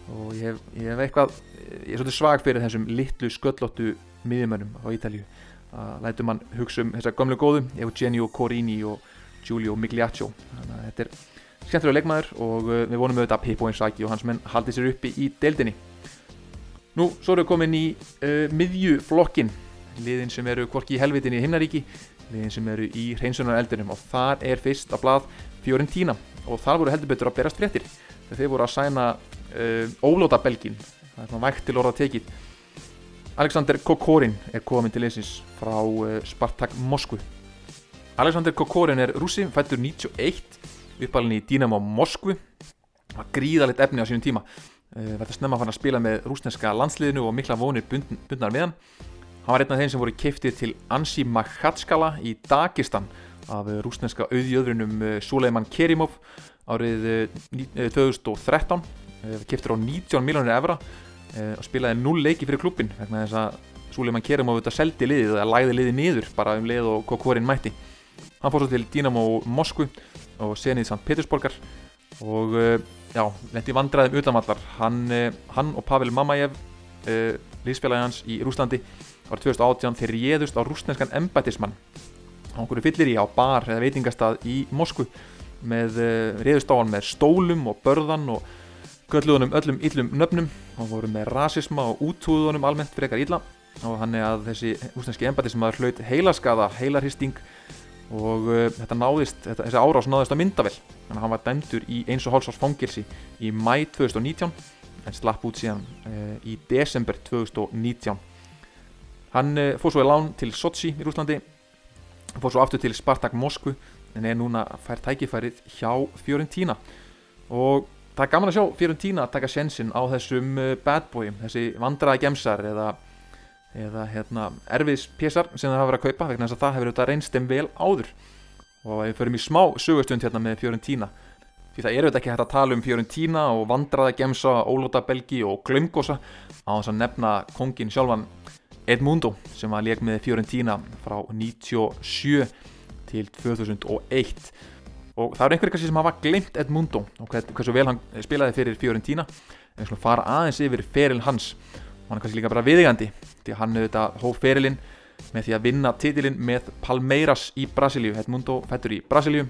og ég hef, ég hef eitthvað ég er svolítið svag fyrir þessum litlu sköllóttu miðjumönnum á Ítalíu að lætu mann hugsa um þessar gamlu góðu Eugenio Corini og Giulio Migliaccio. Þannig að þetta er skemmtilega leikmaður og uh, við vonum auðvitað að Pippo Inzaghi og hans menn haldi sér uppi í deildinni. Nú, svo erum við komin í uh, miðjuflokkin liðin sem eru kvorki í helvitinni í himnaríki liðin sem eru í hreinsunar eldunum og þar er fyrst að blað Fiorentina. Og þar voru heldur betur að berast fréttir. Þegar þeir voru að sæna uh, ólóta belgin það er svona vægt til orða tekið Alexander Kokorin er komin til leysins frá uh, Spartak Moskvu. Alexander Kokorin er rúsi, fættur 91 uppalinn í Dynamo Moskvu. Var gríðalegt efni á sínum tíma. Uh, verður snemma að fara að spila með rúsneska landsliðinu og mikla vonir bund, bundnar með hann. Hann var einn af þeim sem voru keiftið til Ansi Makhatskala í Dagestan af rúsneska auðjöðrunum Suleiman Kerimov árið 2013 keiftur á 19 miljónir evra. Eh, og spilaði 0 leiki fyrir klubbin vegna þess að Suleiman Kerem á þetta seldi liðið eða læði liðið niður bara um lið og Kokorin mætti hann fór svo til Dynamo Moskvu og senið St. Petersborgar og eh, já, lendi vandræðum utanvallar hann, eh, hann og Pavel Mamajev uh, liðspélagi hans í Rúslandi var 2018 þeir réðust á rúsneskan embætismann á einhverju fyllir í á bar eða veitingastað í Moskvu með réðust á hann með stólum og börðan og Gölluðunum öllum yllum nöfnum og voru með rasisma og útúðunum almennt eitthvað illa. Og hann er að þessi úslenski embati sem að hlaut heilaskaða, heilarhisting og uh, þetta náðist, þetta, þessi árás náðist á myndavel þannig að hann var dæmdur í eins og hálsás fangilsi í mæ 2019 en slapp út síðan uh, í desember 2019 hann uh, fór svo í lán til Sochi í Rúslandi fór svo aftur til Spartak Moskvu en er núna fær tækifærið hjá Fiorentina. Og það er gaman að sjá Fiorentina að taka sensin á þessum uh, bad boy, þessi vandraði gemsar eða, eða hérna, erfiðs pésar sem það hafa verið að kaupa vegna þess að það hefur auðvitað reynst þeim vel áður. Og við förum í smá sögustund hérna með Fiorentina því það er auðvitað ekki hægt að tala um Fiorentina og vandraða gemsa, ólóta belgi og glömgosa á þess að nefna kongin sjálfan Edmundo sem var leik með Fiorentina frá 97 til 2001 og það er einhverjir kannski sem hafa glemt Edmundo og hversu vel hann spilaði fyrir Fiorentina. En skulum fara aðeins yfir feril hans. Og hann er kannski líka bara viðigandi því að hann auðvitað hóf ferilinn með því að vinna titilinn með Palmeiras í Brasilíu. Edmundo fættur í Brasilíu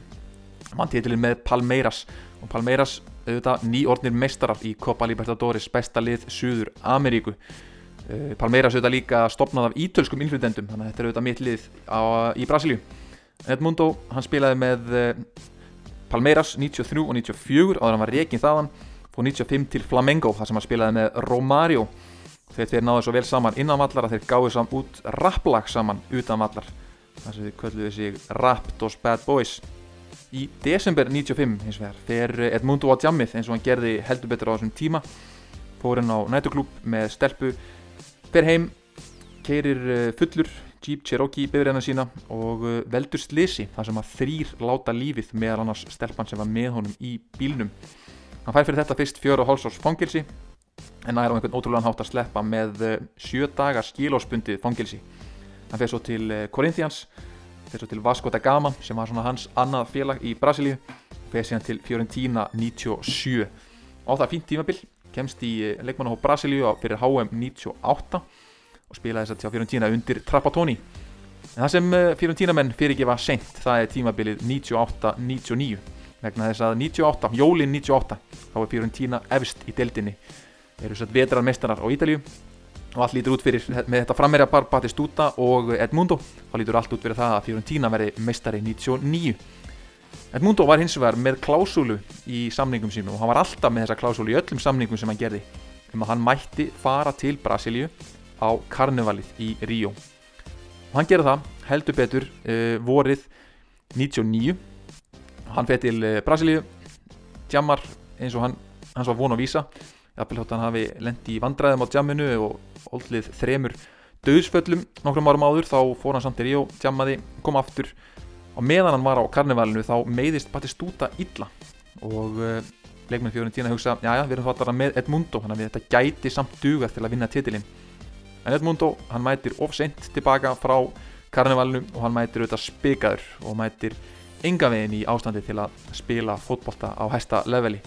vann titilinn með Palmeiras. Og Palmeiras auðvitað nýordnir meistarar í Copa Libertadores besta lið Suður Ameríku uh, Palmeiras auðvitað líka stopnað af ítölskum innflytendum þannig að þetta er auðvitað mitt lið á, í Brasilíu. Edmundo hann spilaði með uh, Palmeiras 93 og 94 áður hann var reygin þaðan fór 95 til Flamengo þar sem hann spilaði með Romario. Þeir tveir náðu svo vel saman innan vallar að þeir gáðu saman út rapplag saman utan vallar þar sem við köllum við sig Raptos Bad Boys. Í desember 95 hins vegar fer Edmundo á djammið eins og hann gerði heldur betur á þessum tíma fór hann á nætuklúp með stelpu fer heim, keirir eh, fullur Jeep Cherokee bifræðina sína og eh, veldur slisi þar sem að þrýr láta lífið meðal annars stelpan sem var með honum í bílnum. Hann fær fyrir þetta fyrst fjóru og hálsás fangilsi en er á einhvern ótrúlega hátt að sleppa með eh, sjö dagar skilóspundið fangilsi hann fer svo til Corinthians fer svo til Vasco da Gama sem var svona hans annað félag í Brasilíu fer síðan til Fiorentina 97 á það fínt tímabill kemst í eh, leikmannahóp Brasilíu fyrir HM 98 og spilaði þess að tjá Fiorentina undir Trapattoni. En það sem eh, Fiorentina menn fyrirgefa sent það er tímabilið 98-99 vegna þess að 98, jólin 98 þá er Fiorentina efst í deildinni. Eru svo vetrar mestarar á Ítalíu og allt lítur út fyrir með þetta frammerja par Batistuta og Edmundo. Þá lítur allt út fyrir það að Fiorentina verði mestari 99 Edmundo var hins vegar með klásúlu í samningum sínum og hann var alltaf með þessa klásúlu í öllum samningum sem hann gerði. Um að hann mætti fara til Brasilíu á karnevalið í Ríó. Og hann gerði það heldur betur uh, vorið 99 hann fætt til uh, Brasilíu djammar eins og hann hans var von að vísa. Hann hafi lendi í vandræðum á djamminu og oldlið þremur döðsföllum nokkrum árum áður þá fór hann samt í Ríó, djammaði, kom aftur. Og meðan hann var á karnevalinu þá meiðist Batistúta illa. Og uh, leikmenn fjórun tína hugsa já já, við erum þá alltaf með Edmundo þannig að þetta gæti samt duga til að vinna titilinn en Edmundo, hann mætir ofseint tilbaka frá karnevalinu og hann mætir auðvitað spikaður og mætir enga veginn í ástandi til að spila fótbolta á hæsta leveli.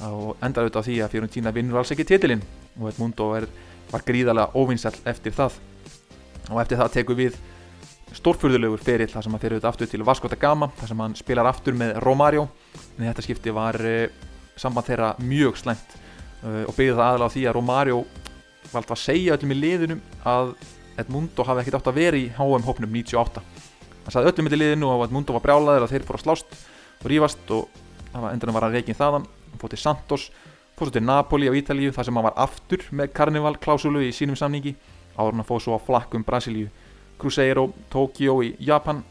Og endar auðvitað því að Fiorentina vinnur alls ekki titilinn og Edmundo er, var gríðarlega óvinnsall eftir það. Og eftir það tekur við stórfurðulegur ferill þar sem hann fer auðvitað aftur til Vasco da Gama þar sem hann spilar aftur með Romario. En þetta skipti var uh, samband þeirra mjög slæmt uh, og byggði það aðalega á því að Romario alltaf að segja öllum í liðunum að Edmundo hafi ekkert átt að vera í HM hópnum 98 hann sagði öllum í liðinu og Edmundo var brjálaður að þeir fór að slást og rífast og endur hann var að reygin þaðan. Fór til Santos, svo til Napoli á Ítalíu þar sem hann var aftur með karnivalklásulu í sínum samningi. Áður hann fóð svo á flakkum Brasilíu. Cruzeiro, Tokyo í Japan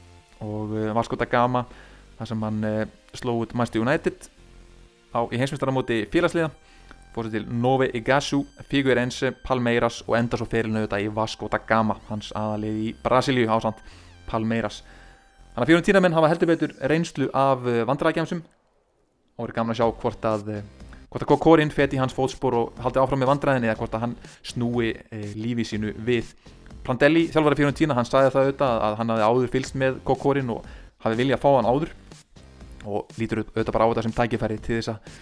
og uh, Vasco da Gama þar sem hann uh, sló út Manchester United á, í heimsmyndstarmóti félagsliða fór svo til Nove Igasu, Figueirense, Palmeiras og enda svo ferilinu þetta í Vasco da Gama hans aðalið í Brasilíu ásand Palmeiras. Þannig að fjórum tínamenn hafa heldur veitur reynslu af uh, vandrækjamsum og verður gaman að sjá hvort að eh, hvort að Kokorin feti hans fótspor og haldi áfram með vandræðinni eða hvort að hann snúi e, lífi sínu við. Plandelli, þjálfari fyrir um tína, hann sagði það auðvitað að hann hafi áður fylst með Kokorin og hafi viljað að fá hann áður og lítur auðvitað bara á þetta sem tækifæri til þess að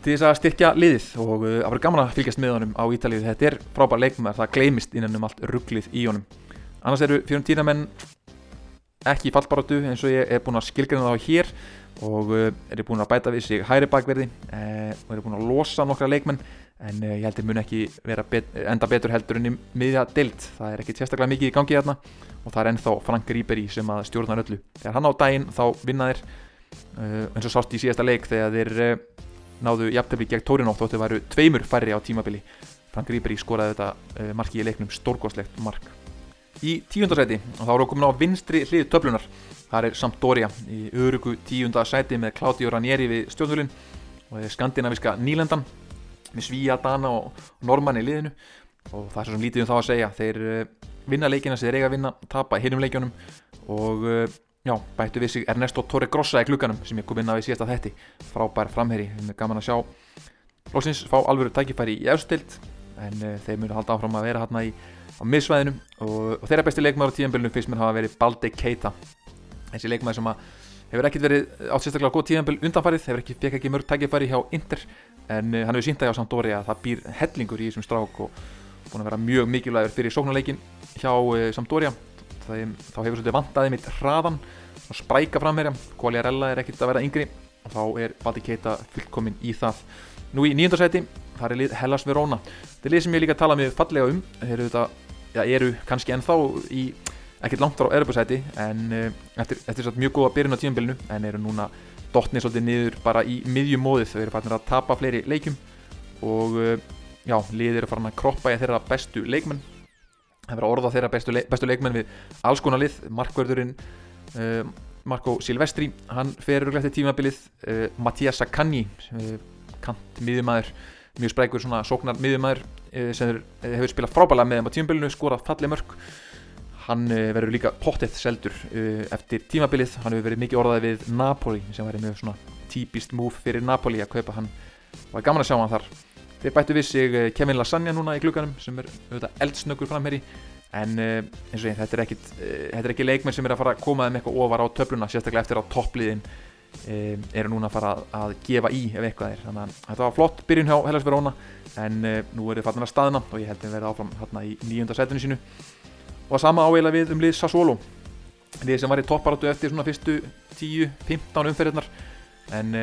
til þess að styrkja liðið og uh, það verður gaman að fylgjast með honum á Ítalið þetta er frábær leikmar, það gleimist innan um allt rugglið í honum. Annars eru tína menn ekki í fallbaróttu eins og ég er búin að skilgjana þá hér og uh, eru búin að bæta við sig hæri bakverði uh, og eru búin að losa nokkra leikmenn en uh, ég held að mun ekki bet enda betur heldur enn í miðja dild það er ekki sérstaklega mikið í gangi hérna og það er ennþá Frank Ribery sem að stjórnar öllu. Þegar hann á daginn þá vinna þeir eins og sást í síðasta leik þegar þeir náðu jafntefni gegn Tórinó þóttu að væru tveimur færri á tímabili. Frank Ribery skoraði þetta marki í leiknum stórgóðslegt mark. Í tíundarsæti og þá erum við komin á vinstri hlið töflunar Það er Sampdoria í örugu tíunda sæti með Claudio Ranieri við stjórnvölinn og skandinaviska nýlendan með Svíja, Dana og Norman í liðinu. Og það er svo sem lítið um þá að segja. Þeir eh, vinna leikina sem þeir eiga að vinna, tapa hinnum leikjónum og uh, já, bættu við sig Ernesto Torregrossa í klukkanum sem ég kom inn á í síðasta þetti frábær framherri, við erum gaman að sjá. Loksins fá alvöru tækifæri í efstild en uh, þeir munu halda áfram að vera hérna í, á miðsvæðinu. Og, og þeirra besti leikmæður á tíðanbölunum fyrst mér hafa verið Balde Keita. Þessi leikmæður sem að hefur ekkert verið átt sérstaklega góð tíðanböl undanfarið, hefur ekki, fekk ekki mörg tækifæri hjá Inter en uh, hann hefur sínt það á Sampdoria að það býr hellingur í þessum strák og búin að vera mjög mikilvægur fyrir sóknarleikin hjá uh, Sampdoria það, þá hefur svolítið vantaði mitt hraðan og spræka framherja, Quagliarella er ekkert að vera yngri. Og þá er Baldi Keita fullkominn í það. Nú í nýjöndarsæti, það er lið Hellas Verona. Þetta er lið sem ég líka tala með fallega um. Þeir eru, þetta, ja, eru kannski ennþá í ekkert langt á erðurbærsæti en uh, eftir, eftir mjög góða byrjun á tíumbilinu en eru núna dotnið svolítið niður bara í miðjum móðið. Þau eru farin að tapa fleiri leikum og uh, já, liðir eru farin að kroppa í þeirra bestu leikmenn það verður að orða þeirra bestu, leik, bestu leikmenn við alls konar lið, markverðurinn uh, Marco Silvestri hann fer rúglega til tímabilið. Uh, Mattias Sakanji uh, kant miðjumæður, mjög sprækur svona sóknar miðjumæður uh, sem hefur spilað frábælega með þeim á tímabilinu, skorað fallið mörg hann verður líka pottið seldur eftir tímabilið, hann hefur verið mikið orðaði við Napoli sem verið mjög svona típist múf fyrir Napoli að kaupa hann. Er gaman að sjá hann þar Þeir bættu við sig eh, Kevin Lasagna núna í klukkanum sem er auðvitað eldsnöggur framherri en uh, eins og ég, þetta er, ekkit, uh, þetta er ekki leikmenn sem er að fara að koma þeim eitthvað ofar á töfluna sérstaklega eftir að toppliðin eru núna að fara að, gefa í ef eitthvað er. Þannig að þetta var flott byrjun hjá Hellas Verona en nú er þið fattin að staðina og ég held að við verðum áfram hérna í nýjönda setinu sínu. Og að sama áveila við um lið Sassuolo. Lið sem var í topparáttu eftir svona fyrstu 10-15 umferðirnar. En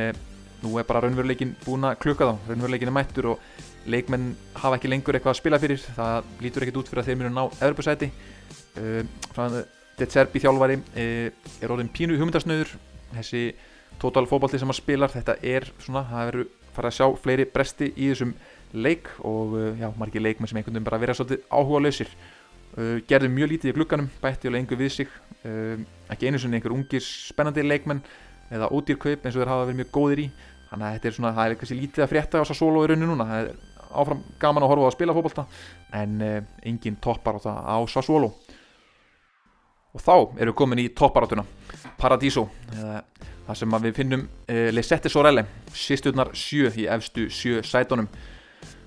nú er bara raunveruleikin búin að klukka þá. Raunveruleikin er mættur og leikmenn hafa ekki lengur eitthvað að spila fyrir. Það lítur ekkert út fyrir að þeir munu ná Evropasæti uh, Det Serbi þjálfari uh, er orðin pínu hugmyndarsnöður þessi total fókbalti sem hann spilar þetta er svona, það verður fara að sjá fleiri bresti í þessum leik og uh, já, margir leikmenn sem einhvern veginn bara vera svolítið áhuga lausir gerði mjög lítið í glugganum, bætti alveg einhver við sig. Ekki einu svona einhver ungir spennandi leikmenn eða ódýrkaup eins og þeir hafa verið mjög góðir í. Þannig að þetta er svona, það er kannski lítið að frétta á þessa solo í rauninu núna, það er áfram gaman að horfa á að spila fókbalta en uh, engin toppar á það á Sassuolo og þá erum við komin í topparátuna Paradiso eða, það sem við finnum uh, Leisette Sorelle sýsturnar sjö í efstu sjö sætonum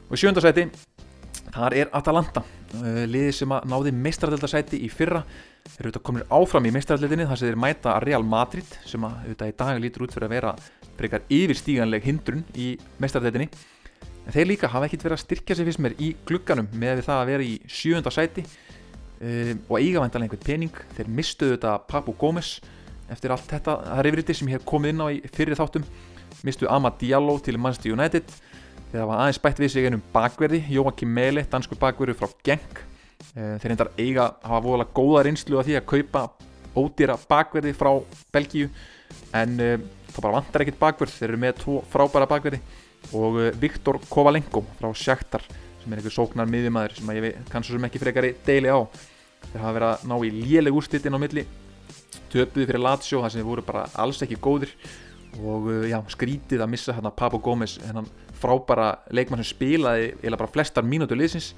og í sjöndasæti þar er Atalanta liði sem að náði meistradöldarsæti í fyrra eru auðvitað komin áfram í meistradöldinni þar sem þeir mæta Real Madrid sem að auðvitað í dag lítur út fyrir að vera frekar yfirstíganleg hindrun í meistardætinni en þeir líka hafa ekkert verið að styrkja sig fyrst mér í glugganum með það að vera í sjönda sæti um, og eiga vandalega einhvern pening. Þeir mistuðu þetta Papu Gómez eftir allt þetta, það yfirriti sem ég hef komið inn á í fyrir þáttum. Mistuðu Amad Diallo til Manchester United þeir hafa aðeins bætt við sig einum bakverði Jóakim Mele, danskur bakverði frá Genk. Um, þeir reyndar eiga hafa voðalega góða reynslu af því að kaupa ódýra bakverði frá Belgíu en um, það bara vantar ekkit bakverð. Þeir eru með tvo frábæra bakverði og uh, Viktor Kovalenko frá Sjaktar sem er einhver sóknar miðjumæður sem ég kannski sem ekki frekar deili á. Þeir hafa verið að ná í léleg úrstittin á milli töpuði fyrir Lazio þar sem þeir voru bara alls ekki góðir og já, skrítið að missa hérna Papo Gómez hennan frábæra leikmann sem spilaði eða bara flestar mínútu liðsins.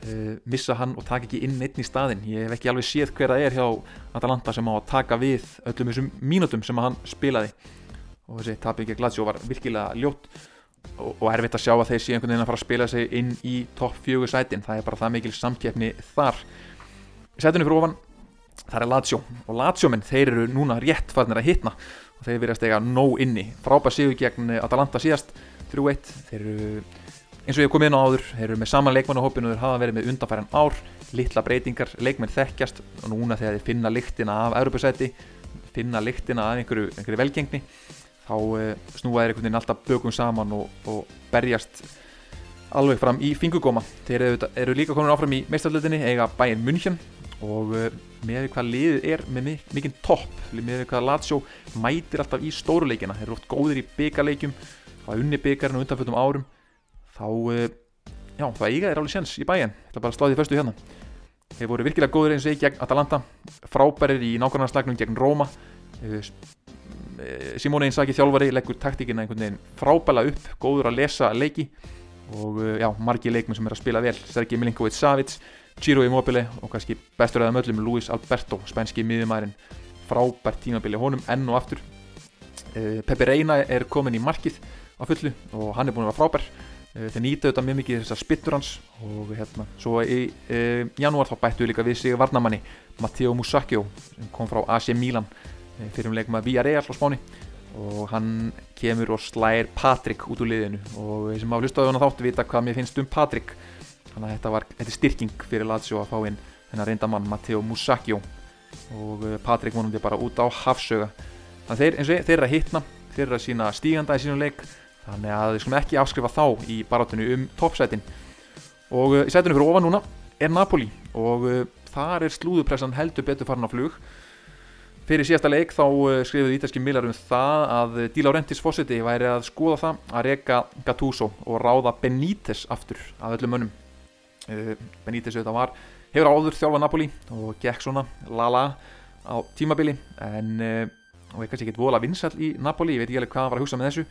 Uh, missa hann og taka ekki inn einn í staðin ég hef ekki alveg séð hver það er hjá Atalanta sem á að taka við öllum þessum mínútum sem hann spilaði. Og þessi að Gladsjó var virkilega ljótt og, og erfitt að sjá að þeir sé einhvern veginn að fara að spila sig inn í topp fjögur sætin. Það er bara það mikil samkeppni þar. Sætunni fyrir ofan það er Lazio. Og Lazio minn þeir eru núna rétt farnir að hitna. Og þeir verðast eiga nóg inni. Frábæð sigur gegn Atalanta síðast 3-1 þeir eru eins og ég hef komið inn á áður þeir eru með saman leikmannahópin og þeir hafa verið með undanfæran ár. Litla breytingar, leikmenn þekkjast og núna þegar þeir finna lyktina af Europasæti finna lyktina af einhverju, einhverju velgengni þá uh, snúa þeir einhvern veginn alltaf bökum saman og, og berjast alveg fram í fingugóma þeir eru, eru líka komin áfram í meistarleitinni eiga bæinn München og uh, með því hvað liðið er með mikinn topp með hvað Lazio mætir alltaf í stóruleikina þeir eru oft góðir í byggarleikjum það unni byggarinn og undanfjöldum árum þá, uh, já, það eiga þeir alveg séns í bæinn. Þetta er bara sláðið fyrstu hérna. Þeir voru virkilega góðir eins og ég gegn Atalanta frábærir í nákvæmlega gegn Róma. Eh, Simone Inzaghi þjálfari leggur taktíkina einhvern veginn frábæla upp, góður að lesa leiki. Og eh, já, margi leikmenn sem er að spila vel. Sergi Milinkovic Savic, Ciro Immobile og kannski bestur aðeins öllum Luis Alberto, spænski miðjumærin frábært tímabili honum enn og aftur. Peppi Reina er komin í markið á fullu og hann er búin að vera frábær. Uh, þeir nýta auðvitað mjög mikið þessar spittur hans og hérna, svo í uh, janúar þá bættu við líka við sig varnamanni Matteo Musacchio sem kom frá AC Milan uh, fyrir um leikum að Villarreal á Spáni. Og hann kemur og slæðir Patrik út úr liðinu. Og þeir sem hafa hlustað á hann þáttu vita hvað mér finnst um Patrik þannig að þetta var þetta styrking fyrir Lazio að fá inn þennan reyndamann Matteo Musacchio. Og Patrik vonandi bara út á hafsöga þannig þeir, eins og þeir eru að hitna þeir eru að sína stíganda í sínum leik þannig að við skulum ekki afskrifa þá í barátunni um toppsætin. Og uh, í sætunni fyrir ofan núna er Napoli og uh, þar er slúðupressan heldur betur farin á flug. Fyrir síðasta leik þá uh, skrifuði ítalski millar um það að Di Laurentiis fósiti væri að skoða það að reyka Gattuso og ráða Benítez aftur af öllum mönnum. Benítez auðvitað var hefur áður þjálfa Napoli og gekk svona lala á tímabili en og er kannski ekkert vola vinsall í Napoli, ég veit ekki alveg hvað hann var að hugsa með þessu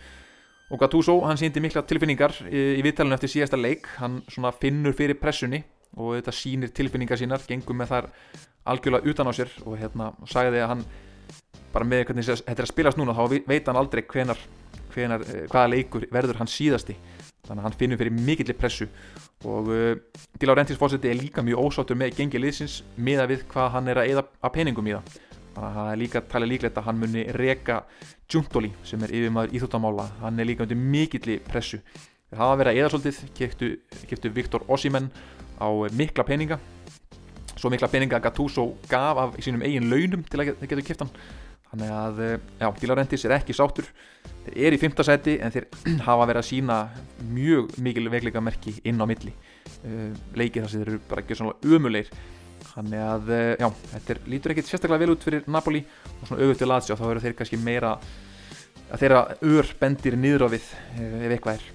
og Gattuso, hann síndi mikla tilfinningar í, í viðtælunum eftir síðasta leik. Hann svona finnur fyrir pressunni og þetta sínir tilfinningar sínar, gengum með þar algjörlega utan á sér og hérna sagði að hann bara með hvernig þetta er að spilast núna, þá veit hann aldrei hvenar, hvenar hvaða leikur verður hann síðasti. Þannig að hann finnur fyrir mikillir pressu og uh, Di Laurentiis fórseti er líka mjög ósáttur með gengið liðsins miða við hvað hann er að eða að peningum í það þannig að það er líka talið líklegt að hann muni reka Giuntoli sem er yfirmaður íþjóttamála hann er líka undir mikilli pressu. Það hafa verið að eða svolítið keftu Viktor Ossimenn á mikla peninga. Svo mikla peninga Gattuso gaf af sínum eigin launum til að getur keft hann. Þannig að, já, Di Laurentiis er ekki sátur þeir eru í fymta seti en þeir hafa verið að sína mjög mikil veikleika merki inn á milli. Leikið þar sem þeir eru bara ekki svona umulegir þannig að, já, þetta er, lítur ekkit sérstaklega vel út fyrir Napoli og svona auðvitað til Lazio þá eru þeir kannski meira að þeirra ör bendir niður á við ef eitthvað er.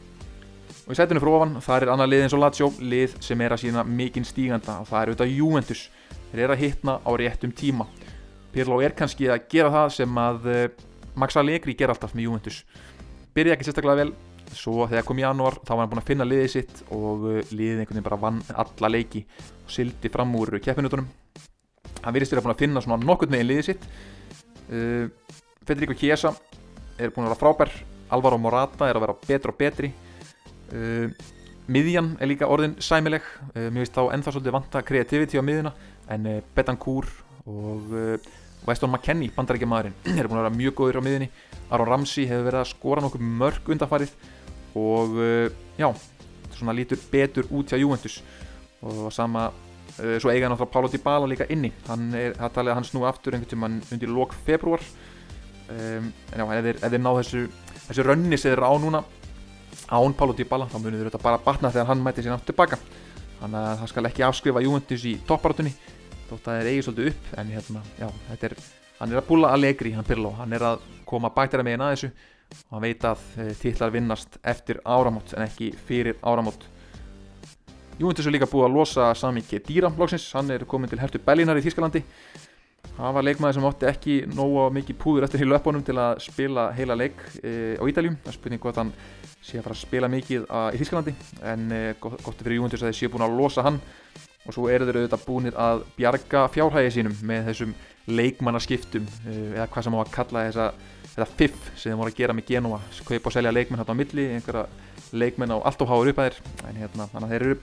Og í sætunum fyrir ofan, það er annað lið eins og Lazio lið sem er að sína mikinn stíganda og það er auðvitað Juventus. Þeir eru að hitna á réttum tíma. Pirlo er kannski að gera það sem að Max Allegri ger alltaf með Juventus. Byrja ekki sérstaklega vel svo þegar kom í janúar þá var hann búin að finna liðið sitt og liðið einhvern veginn bara vann alla leiki og sildi fram úr keppinutunum hann virðist að búin að finna svona nokkurn veginn liðið sitt. Uh, Federico Chiesa er búin að vera frábær Alvaro Morata er að vera betur og betri. Uh, miðjan er líka orðin sæmileg. Uh, mér finnst þá ennþá svolítið vanta kreativiti á miðjuna en Betancourt og Weston McKennie, bandarækjamaðurinn er búin að vera mjög góður á miðjunni Aron Ramsey hefur verið að skora nokkuð mörg undanfarið og já, svona lítur betur út hjá Juventus. Og sama, uh, svo eiga náttúrulega Pálo Dybala líka inni, hann er, það talið að hann snúi aftur einhvern tíma undir lok februar um, en já, ef þeir, ná þessu þessu rönni sem þeir á núna án Pálo Dybala, þá munir þetta bara batna þegar hann mæti sér náttúrulega tilbaka þannig að það skal ekki afskrifa Juventus í topparatunni þótt að þeir eigi svolítið upp en hérna, já, þetta er hann er að búla að legri, hann Pirlo, hann er að koma bættara megin að þessu. Og hann veit að e, titlar vinnast eftir áramót en ekki fyrir áramót. Juventus er líka búið að losa Sami Khedira loksins, hann er komin til hertu Bellinar í Þískalandi hann var leikmaður sem átti ekki nóga mikið púður eftir heilu uppbónum til að spila heila leik e, á Ídaljum, það er spurning hvort hann sé að fara að spila mikið a, í Þískalandi en e, gott, gott fyrir Juventus að þeir séu búin að losa hann og svo eru þeir auðvitað búinir að bjarga fjárhægi sínum með þessum leikmannaskiptum eða hvað sem á að kalla þessa, þetta fiff sem þeir voru að gera með Genova. Kaupa og selja leikmenn hérna á milli einhverja leikmenn á allt og háur upp að þeir en hérna, þannig að þeir eru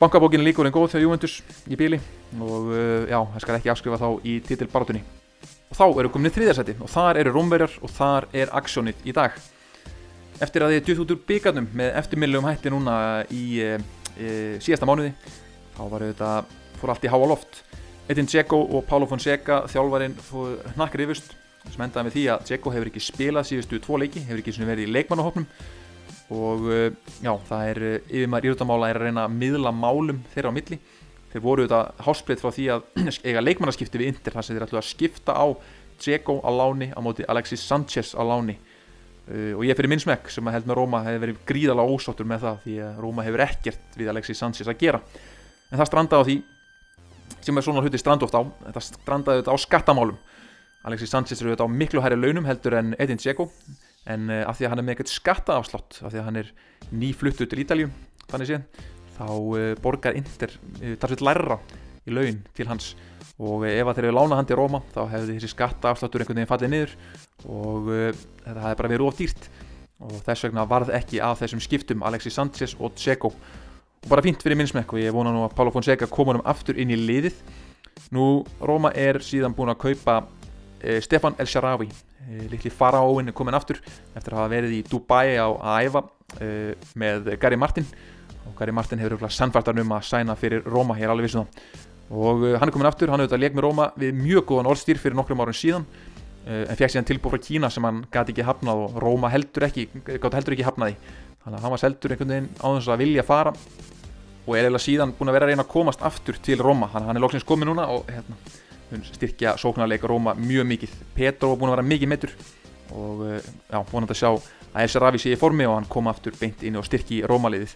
bankabókinu líkur en góð þegar Juventus í bíli og já, það skal ekki afskrifa þá í titilbarátunni og þá eru kominni þriðarsæti og þar eru Rómverjar og þar er aksjónið í dag. Eftir að þið djútt út úr byggarnum með eftirmiljum hætti núna í e, e, síðasta mánuði þá var þetta, fór allt í háa loft. Edin Dzeko og Paulo Fonseca þjálfarinn fór hnakkar yfirst sem endaði með því að Dzeko hefur ekki spilað síðustu tvo leiki, hefur ekki verið í leikmannahopnum og já, það er yfirmar íruttamála er að reyna að miðla málum þeirra á milli. Þeir voru þetta hásplitt frá því að eiga leikmannaskipti við Inter þar sem þeir ætlu að skipta á Dzeko á láni á móti Alexis Sanchez á láni. Uh, og ég fyrir minn smekk sem að held með Róma hefur verið gríðala ósáttur með það því að Róma hefur ekkert við Alexis Sanchez að gera en það strandaði á því sem er svona hluti strandu oft á þetta strandaði þetta á skattamálum. Alexis Sanchez eru þetta á miklu hærri launum heldur en Edin Dzeko en uh, af því að hann er með eitthvað skattaafslátt af því að hann er nýfluttu til Ítalju þannig séð þá uh, borgar Inter uh, þar sveit lærra í laun til hans. Og ef að þeir eru lána hann til Róma þá hefði þessi skatta afsláttur einhvern veginn fallið niður og þetta hefði bara verið ofdýrt og þess vegna varð ekki af þessum skiptum Alexis Sanchez og Dzeko og bara fínt fyrir minnsmekk og ég vona nú að Paulo Fonseca koma um aftur inn í liðið. Nú Róma er síðan búin að kaupa uh, Stefan El Sharawi uh, litli faraóin er komin aftur eftir að hafa verið í Dubai á æfa með Gary Martin. Og Gary Martin hefur sannfærtar um að sæna fyrir Róma, ég er alveg vissun um þá og uh, hann er komin aftur, hann hefur þetta leik með Róma við mjög góðan orðstýr fyrir nokkrum árun síðan uh, en fekk síðan tilbúið frá Kína sem hann gæti ekki hafnað og Róma heldur ekki heldur ekki hafnaði þannig að hann var seldur einhvern veginn á þess að vilja fara og er eiginlega síðan búin að vera að reyna að komast aftur til Róma. Þannig að hann er loksins komið núna og hérna, styrkja sóknarleika Róma mjög mikið. Petro var búin að vera mikið mittur og uh, já, vonandi að sjá að Elsa Ravi sé í formi og hann kom aftur beint inn og styrki Rómaliðið.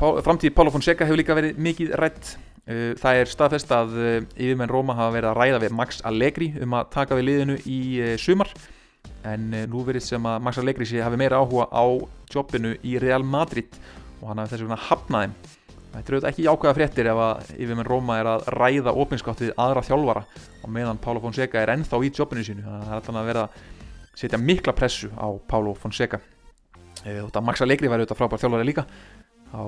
Framtíð Pálo Fonseca hefur líka verið mikið rætt Uh, það er staðfest að uh, yfirmenn Róma hafa verið að ræða við Max Allegri um að taka við liðinu í sumar en nú verið sem að Max Allegri sé hafi meira áhuga á jobbinu í Real Madrid og hann hafi þess vegna hafnaði þetta er auðvitað ekki jákvæða fréttir ef að yfirmenn Róma er að ræða opinskátt við aðra þjálfara og meðan Pálo Fonseca er ennþá í jobbinu sínu. Það er alltaf að vera að setja mikla pressu á Pálo Fonseca. Og Max Allegri var auðvitað frábær þjálfari líka. Á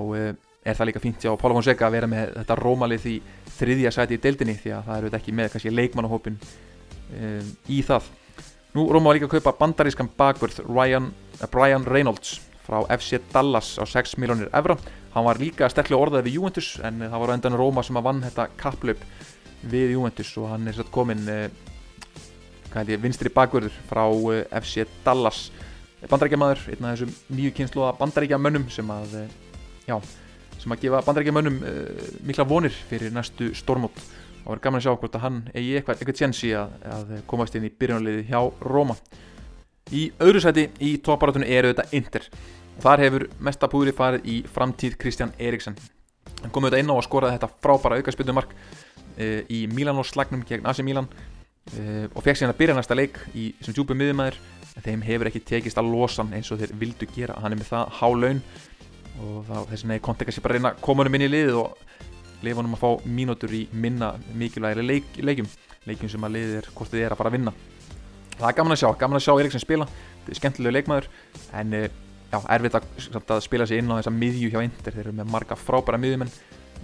er það líka fínt á Pála Fonseca að vera með þetta rómalið í þriðja sæti í deildinni því að það eru þetta ekki með kannski leikmannahópin í það. Nú Róma var líka að kaupa bandarískan bakvörð Ryan, uh, Brian Reynolds frá FC Dallas á 6 miljónir evra. Hann var líka sterklega orðað við Juventus en það var endan Róma sem að vann þetta kapplöp við Juventus og hann er satt komin uh, ég, vinstri bakvörður frá FC Dallas bandaríkjamaður, einn af þessum nýju kynsloða bandaríkjamönnum sem að já sem að gefa bandarækjamönnum eh, mikla vonir fyrir næstu stormót og verður gaman að sjá hvort að hann eigi eitthvað, eitthvað tjensi að, að komast inn í byrjunarliði hjá Róma í öðru sæti í topparatunum eru þetta Inter. Og þar hefur mesta púri farið í framtíð Kristján Eriksson hann kom auðvitað inn á að skora þetta frábæra aukarspilnumark uh, í Milano-slagnum gegn AC Milan uh, og fekk síðan að byrja næsta leik í sem djúpum miðumæður þeim hefur ekki tekist að losa hann eins og þeir vildu gera. Hann er með það há laun og þess vegna er kontekka sér bara að reyna honum inn í liðið og leifa honum að fá mínútur í minna mikilvægri leik, leikjum. Leikjum sem að liðið er hvort þið er að fara að vinna. Það er gaman að sjá, gaman að sjá Eriksson spila. Þetta er skemmtilegu leikmaður en eh, já, erfitt að, að spila sér inn á þessa miðju hjá Inder, þeir eru með marga frábæra miðjumenn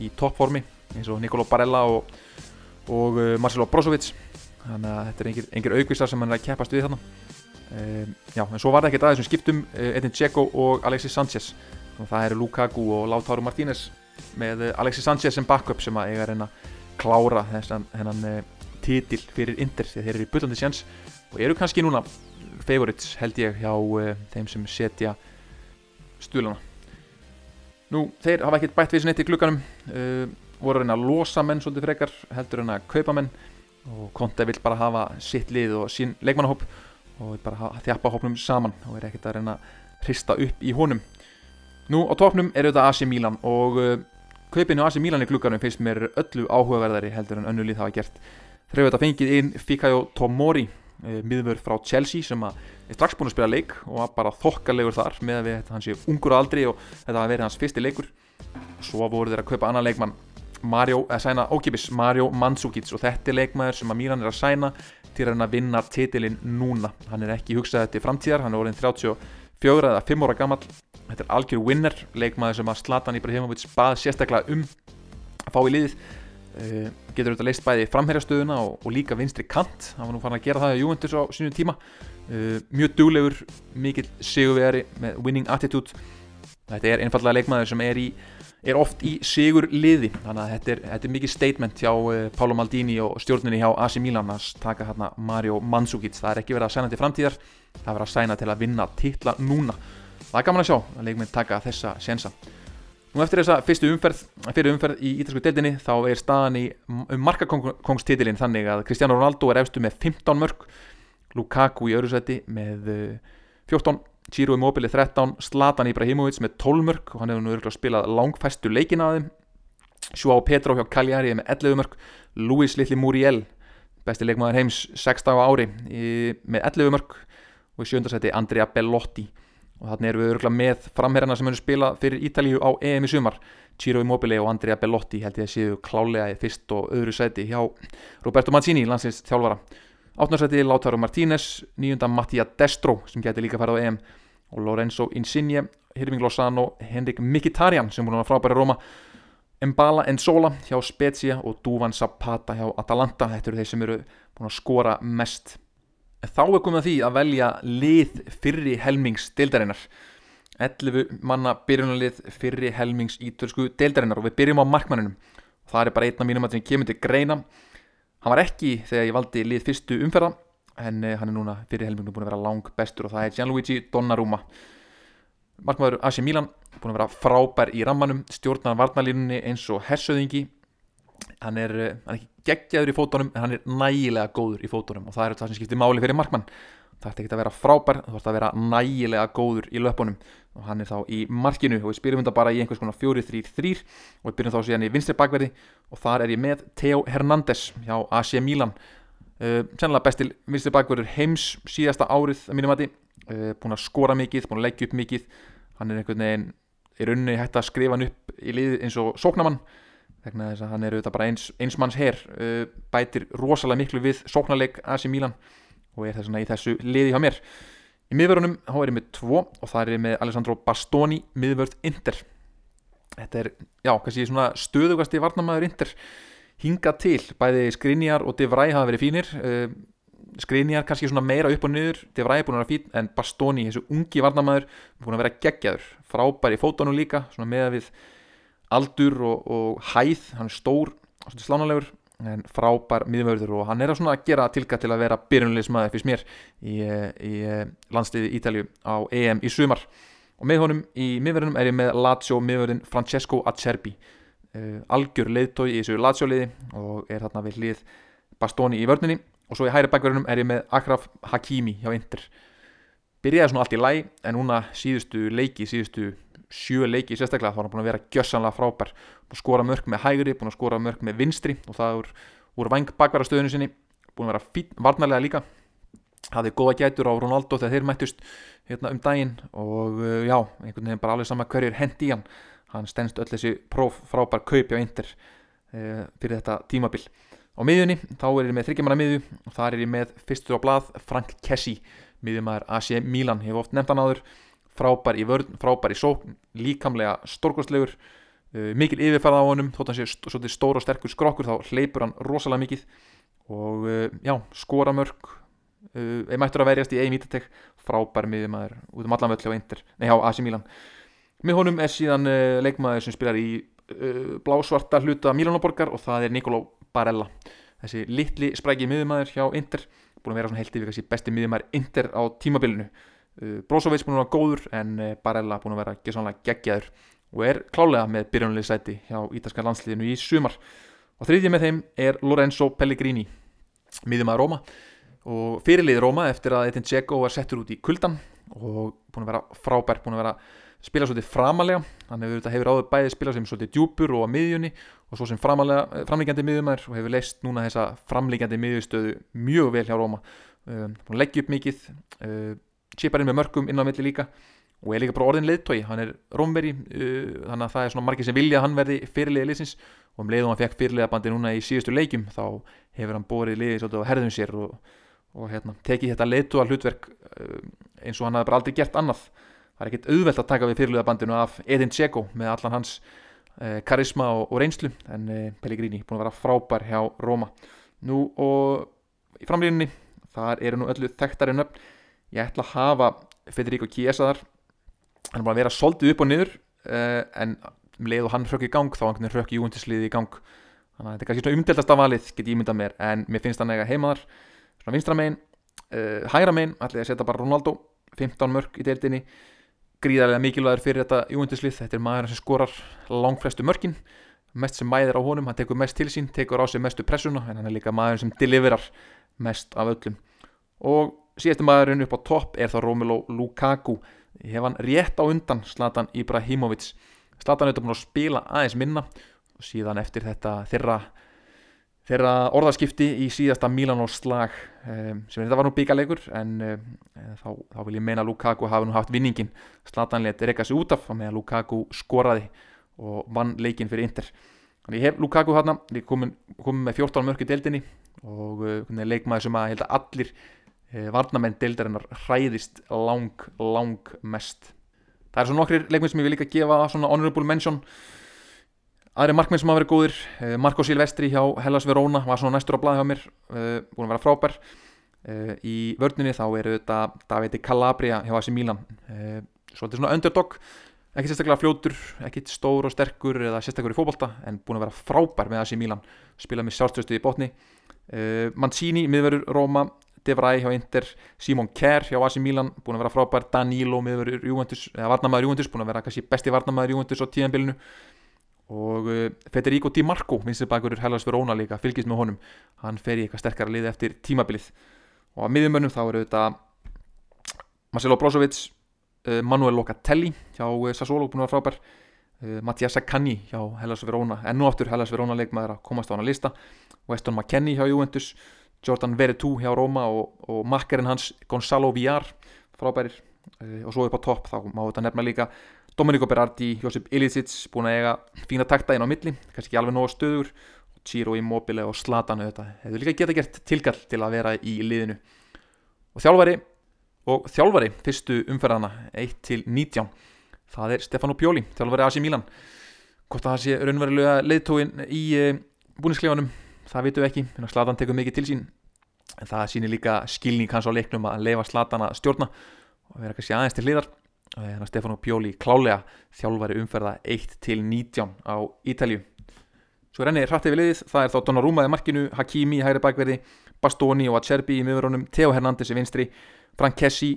í toppformi eins og Nikoló Barella og, og uh, Marcelo Brozovic. Þannig að þetta er engir, engir aukvistar sem hann er að keppast við þarna. Um, já, en svo var það ekkert aðeins sem skiptum uh, Edin Dzeko og Alexis Sanchez það eru Lukaku og Lautaro Martínez með Alexis Sanchez sem backup sem að eiga að reyna að klára þessan hennan uh, titil fyrir Inter því þeir eru í byllandi sjans og eru kannski núna favorites held ég hjá uh, þeim sem setja stúlana nú þeir hafa ekkert bætt við þessu neitt í klukkanum uh, voru að reyna að losa menn svolítið frekar heldur en að kaupa menn og Konte vil bara hafa sitt lið og sín leikmannahóp og bara þjapa hópnum saman og er ekkert að reyna að hrista upp í honum Nú á tóknum er auðvitað AC Milan og uh, kaupinu AC Milan í klukkanum finnst mér öllu áhugaverðari heldur en önnu lið hafa gert. Þeir eru auðvitað fengið inn Fikayo Tomori, uh, miðvör frá Chelsea sem er strax búin að spila leik og var bara þokkalegur þar með að við hans sé ungur aldri og þetta var verið hans fyrsti leikur. Svo voru þeir að kaupa annan leikmann Mario, að sæna ókipis Mario Mandzukic og þetta er leikmaður sem að Milan er að sæna til að vinna titilinn núna. Hann er ekki hugsað þetta í framtíðar, hann er orðin 34 eða 5 óra gammal Þetta er algjör winner, leikmaður sem að Zlatan Ibrahimovic bað sérstaklega um að fá í liðið. Uh, getur auðvitað leist bæði framherjastöðuna og, og líka vinstri kant. Það var nú farin að gera það í Juventus á sínum tíma. Uh, mjög duglegur, mikill sigurveri með winning attitude. Þetta er einfallega leikmaður sem er, í, er oft í sigur liði. Þannig að þetta er, þetta er mikið statement hjá uh, Paolo Maldini og stjórnunni hjá AC Milan að taka hérna Mario Mandzukic. Það er ekki verið að sæna til framtíðar, það er verið að sæna til að vinna titla núna það er gaman að sjá að leikminn taka þessa sjensa nú eftir þessa fyrstu umferð fyrir umferð í ítalsku deildinni þá er staðan í um markakongstitilinn þannig að Cristiano Ronaldo er efstu með 15 mörg Lukaku í öðru seti með 14 eh, Ciro Immobile 13 Zlatan Ibrahimovic með 12 mörg og hann hefur nú örgulega spilað langfæstu leikin að þeim. Joao Pedro hjá Cagliari með 11 mörg Luis Lilli Muriel besti leikmaður heims 6 daga ári í, með 11 mörg og í sjöndarsæti Andrea Bellotti og þannig erum við örgulega með framherrana sem munum spila fyrir Ítalíu á EM í sumar. Ciro Immobile og Andrea Bellotti held ég að séu klálega í fyrst og öðru sæti hjá Roberto Mancini, landsins þjálfara. Átnarsæti Lautaro Martínez nýjunda Mattia Destro sem geti líka farið á EM. Og Lorenzo Insigne Hirving Lozano, Henrik Mkhitaryan sem búin að frábæra Róma Mbala Enzola hjá Spezia og Duvan Zapata hjá Atalanta. Þetta eru þeir sem eru búin að skora mest þá er komið að því að velja lið fyrri helmings deildarinnar 11 manna byrjunalið fyrri helmings ítörsku deildarinnar og við byrjum á markmanninum. Það er bara einna mínum að það kemur til greina. Hann var ekki þegar ég valdi lið fyrstu umferða en hann er núna fyrri helmingu búin að vera lang bestur og það er Gianluigi Donnarumma. Markmaður AC Milan búin að vera frábær í rammanum stjórnar varnalínunni eins og hersöðingi hann er, eh, hann er ekki geggjaður í fótunum en hann er nægilega góður í fótunum og það er það sem skiptir máli fyrir markmann. Það ætti ekki að vera frábær, það ætti að vera nægilega góður í löpunum. Og hann er þá í markinu og við spyrjum þetta bara í einhvers konar 4-3-3 og við byrjum þá síðan í vinstri bakverði og þar er ég með Theo Hernández hjá AC Milan. Uh, sennilega bestil vinstri bakverður heims síðasta árið að mínum að því uh, búin að skora mikið, búin að leggja upp mikið. Hann er einhvern veginn í rauninni hægt að skrifa hann upp í lið eins og sóknamann vegna þess að hann er auðvitað bara eins, einsmanns her uh, bætir rosalega miklu við sóknarleik AC Milan og er þess að í þessu liði hjá mér. Í miðvörunum þá er ég með tvo og það er með Alessandro Bastoni miðvörð Inter. Þetta er, já, kannski svona stöðugast í varnamæður Inter. Hinga til, bæði Skrinjar og Devray hafa verið fínir. Uh, Skrinjar kannski svona meira upp og niður. Devray er búin að vera fín, en Bastoni þessu ungi varnamæður, búin að vera geggjaður. Frábær í fótónu líka, svona með að við aldur og, og hæð hann er stór, svona slánalegur en frábær miðmörður og hann er að svona gera tilka til að vera byrjunleismæði fyrst mér í, í landsliði Ítalju á EM í sumar. Og með honum í miðverðinum er ég með Lazio miðverðin Francesco Acerbi. Uh, algjör leiðtói í þessu Lazio liði og er þarna við hlið Bastoni í vörninni. Og svo í hæri bakverðinum er ég með Akraf Hakimi hjá Inter. Byrjaði svona allt í læ en núna síðustu leiki, síðustu sjö leiki sérstaklega þá er hann búin að vera gjössanlega frábær. Búin að skora mörg með hægri, búin að skora mörg með vinstri og það er úr vang bakverðarstöðinu sinni. Búin að vera fín, varnarlega líka. Hafði góða gætur á Ronaldo þegar þeir mættust hérna um daginn og uh, já, einhvern veginn bara alveg sama hverjur hendi í hann. Hann stennst öll þessi próf frábær kaupi á Inter uh, fyrir þetta tímabil. Á miðjunni, þá er ég með þryggjamanna miðju og þar er ég með fyrstur á blað Frank Kessi, miðjumæður AC Milan. Hefur oft nefnt hann áður frábær í vörn, frábær í sókn líkamlega stórkostlegur uh, mikil yfirferða á honum, þótt hann sé st stór og sterkur skrokkur, þá hleypur hann rosalega mikið. Og uh, já, skora mörg uh, er mættur að verjast í ein vítatek frábær miðjumæður út um allan völlu á Inter, nei á AC Milan. Með honum er síðan uh, leikmaður sem spilar í uh, blásvarta hluta Milanoborgar og það er Nicolò Barella. Þessi litli spræki miðjumæður hjá Inter búin að vera svona heilt yfir þessi besti miðjumæður Inter á tímabilinu Brozovic búin að vera góður en uh, Barella búin að vera gessanlega geggjaður og er klálega með byrjunlega sæti hjá ítalska landsliðinu í sumar. Og þriðjið með þeim er Lorenzo Pellegrini miðjumæður Róma og fyrirlið Róma eftir að Etin Dzeko var settur út í kuldan og búin að vera frábær búin að vera spila svolítið framalega hann hefur, hefur áður bæðið spilað sem svolítið djúpur og á miðjunni og svo sem framlíkjandi miðjumæður og hefur leist núna þessa framlíkjandi miðjustöðu mjög vel hjá Róma um, leggja upp mikið uh, chiparinn með mörgum inn á milli líka. Og er líka bara orðin leittói, hann er rómveri uh, þannig að það er svona margir sem vilja að hann verði fyrirliða liðsins. Og um leiðum hann fekk fyrirliðabandi núna í síðustu leikum þá hefur hann borið liðið svolítið á herðum sér og, og hérna, tekið þetta leittóa hlutverk uh, eins og hann hafði bara aldrei gert annað. Það er ekkit auðvelt að taka við fyrirliðabandinu af Edin Dzeko með allan hans uh, karisma og, og reynslu. En uh, Pellegrini búin að vera frábær hjá Róma. Nú og í framlýninni þar eru nú öllu þekktari nöfn ég ætla að hafa Federico Chiesa þar. Hann er bara að vera soldið upp og niður uh, en um leið og hann hrökk í gang þá hann hrökk júndisliði í gang. Þannig að þetta er kannski svona umdeltast af valið get ég myndað mér en mér finnst hann eiga heima þar. Svona vinstra megin uh, hægra megin ætla ég að setja bara Ronaldo 15 mörg í deildinni. Gríðarlega mikilvægur fyrir þetta júndislið þetta er maður sem skorar langflestu mörkin. Mest sem mæðir á honum, hann tekur mest til sín tekur á sig mestu pressuna en hann er líka maður sem deliverar mest af öllum. Og síðastu maðurinn upp á topp er þá Romelu Lukaku. Hef hann rétt á undan Zlatan Ibrahimovic. Zlatan þetta búin að spila aðeins minna og síðan eftir þetta þeirra þeirra orðaskipti í síðasta Milano slag um, sem þetta var nú byggalegur en um, þá, þá vil ég meina Lukaku hafi nú haft vinningin slatanleitt reyka sig út af með að Lukaku skoraði og vann leikin fyrir Inter. Þannig ég hef Lukaku hérna við komum, komum með 14 mörki deildinni og uh, leikmaði sem að að allir varnamenn deildarinnar hræðist lang, lang mest. Það er svo nokkrir leikmenn sem ég vil líka gefa svona honorable mention. Aðri markmenn sem hafa verið góðir uh, Marco Silvestri hjá Hellas Verona var svona næstur á blað hjá mér búin að vera frábær. Í vördninni þá eru þetta Davide Calabria hjá AC Milan. Svolítið svona underdog ekki sérstaklega fljótur, ekki stór og sterkur eða sérstaklega í fókbalta en búin að vera frábær með AC Milan. Spila með sjálfstöðstu í botni. Mancini, miðverður Róma De Vrij hjá Inter, Simon Kerr hjá AC Milan búin að vera frábær, Danilo miðverður Juventus, eða varnamæður Juventus búin að vera kannski besti varnamæður Juventus á tíðanbylunu og uh, Federico Di Marco minnst bakurur Hellas Verona líka fylgist með honum, hann fer í eitthvað sterkara lið eftir tímabilið. Og að miðjumönnum þá eru þetta Marcelo Brozovic Eh, Manuel Locatelli hjá eh, Sassuolo búin að vera frábær. Eh, Mattias Saccani hjá Hellas Verona. Ennú aftur Hellas Verona leikmaður að komast á hana lista. Weston McKennie hjá Juventus Jordan Veretout hjá Roma og, og makkerinn hans Gonzalo Villar frábærir. Og svo upp á topp þá má þetta nefna líka Domenico Berardi, Josip Ilicic búin að eiga fína takta inn á milli kannski ekki alveg nóga stöður. Ciro Immobile og Zlatan hefur líka geta gert tilkall til að vera í liðinu. Og þjálfari og þjálfari fyrstu umferðana 1-19 það er Stefano Pioli, þjálfari AC Milan. Hvort það sé raunverulega leiðtóin í uh, eh, búniskleifanum það vitum við ekki, Slatan tekur mikið til sín. En það sýnir líka skilning hans á leiknum að leifa Slatan að stjórna og vera kannski aðeins til hliðar. Þannig að Stefano Pioli klálega þjálfari umferða 1-19 á Ítalju svo er enni hrættið við liðið, það er þá Donnarumma í markinu, Hakimi í hægri bakverði Bastoni og Acerbi í miðurunum Theo Hernández í vinstri Frank Kessi,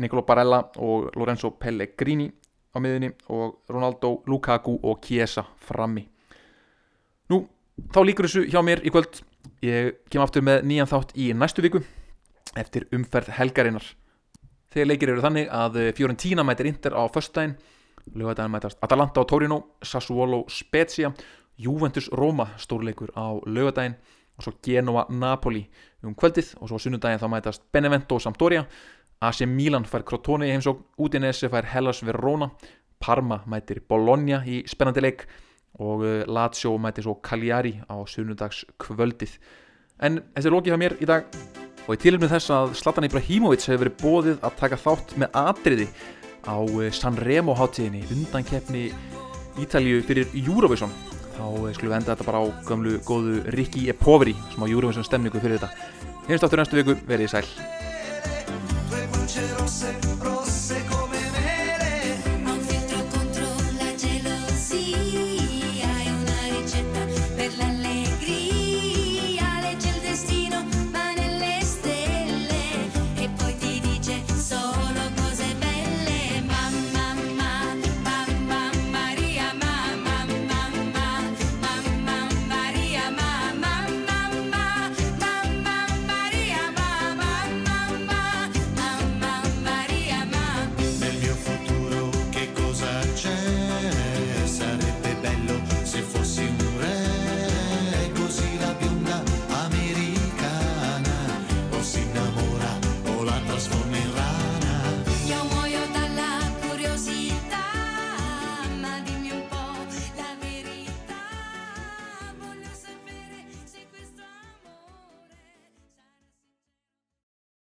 Nicolo Barella og Lorenzo Pellegrini á miðunni og Ronaldo, Lukaku og Chiesa frammi. Nú, þá líkur þessu hjá mér í kvöld. Ég kem aftur með nýjan þátt í næstu viku eftir umferð helgarinnar. Þegar leikir eru þannig að Fiorentina mætir Inter á förstæðin, lögadagin mætast Atalanta á Torino, Sassuolo Spezia, Juventus Roma stórleikur á lögadagin og svo Genoa Napoli um kvöldið og svo sunnudaginn þá mætast Benevento Sampdoria AC Milan fær Crotone í heimsók Udinese fær Hellas Verona Parma mætir Bologna í spennandi leik og uh, Lazio mætir svo Cagliari á sunnudags kvöldið en þessi er lókið hjá mér í dag og í tilumni þess að Zlatan Ibrahimovic hefur verið bóðið að taka þátt með atriði á uh, Sanremo hátíðinni undan keppni Ítalju fyrir Eurovision þá eh, skulum við enda þetta bara á gamlu góðu Ricky E. Poveri sem á Júruvinsson stemningu fyrir þetta. Hérna státtur næstu viku, verið í sæl.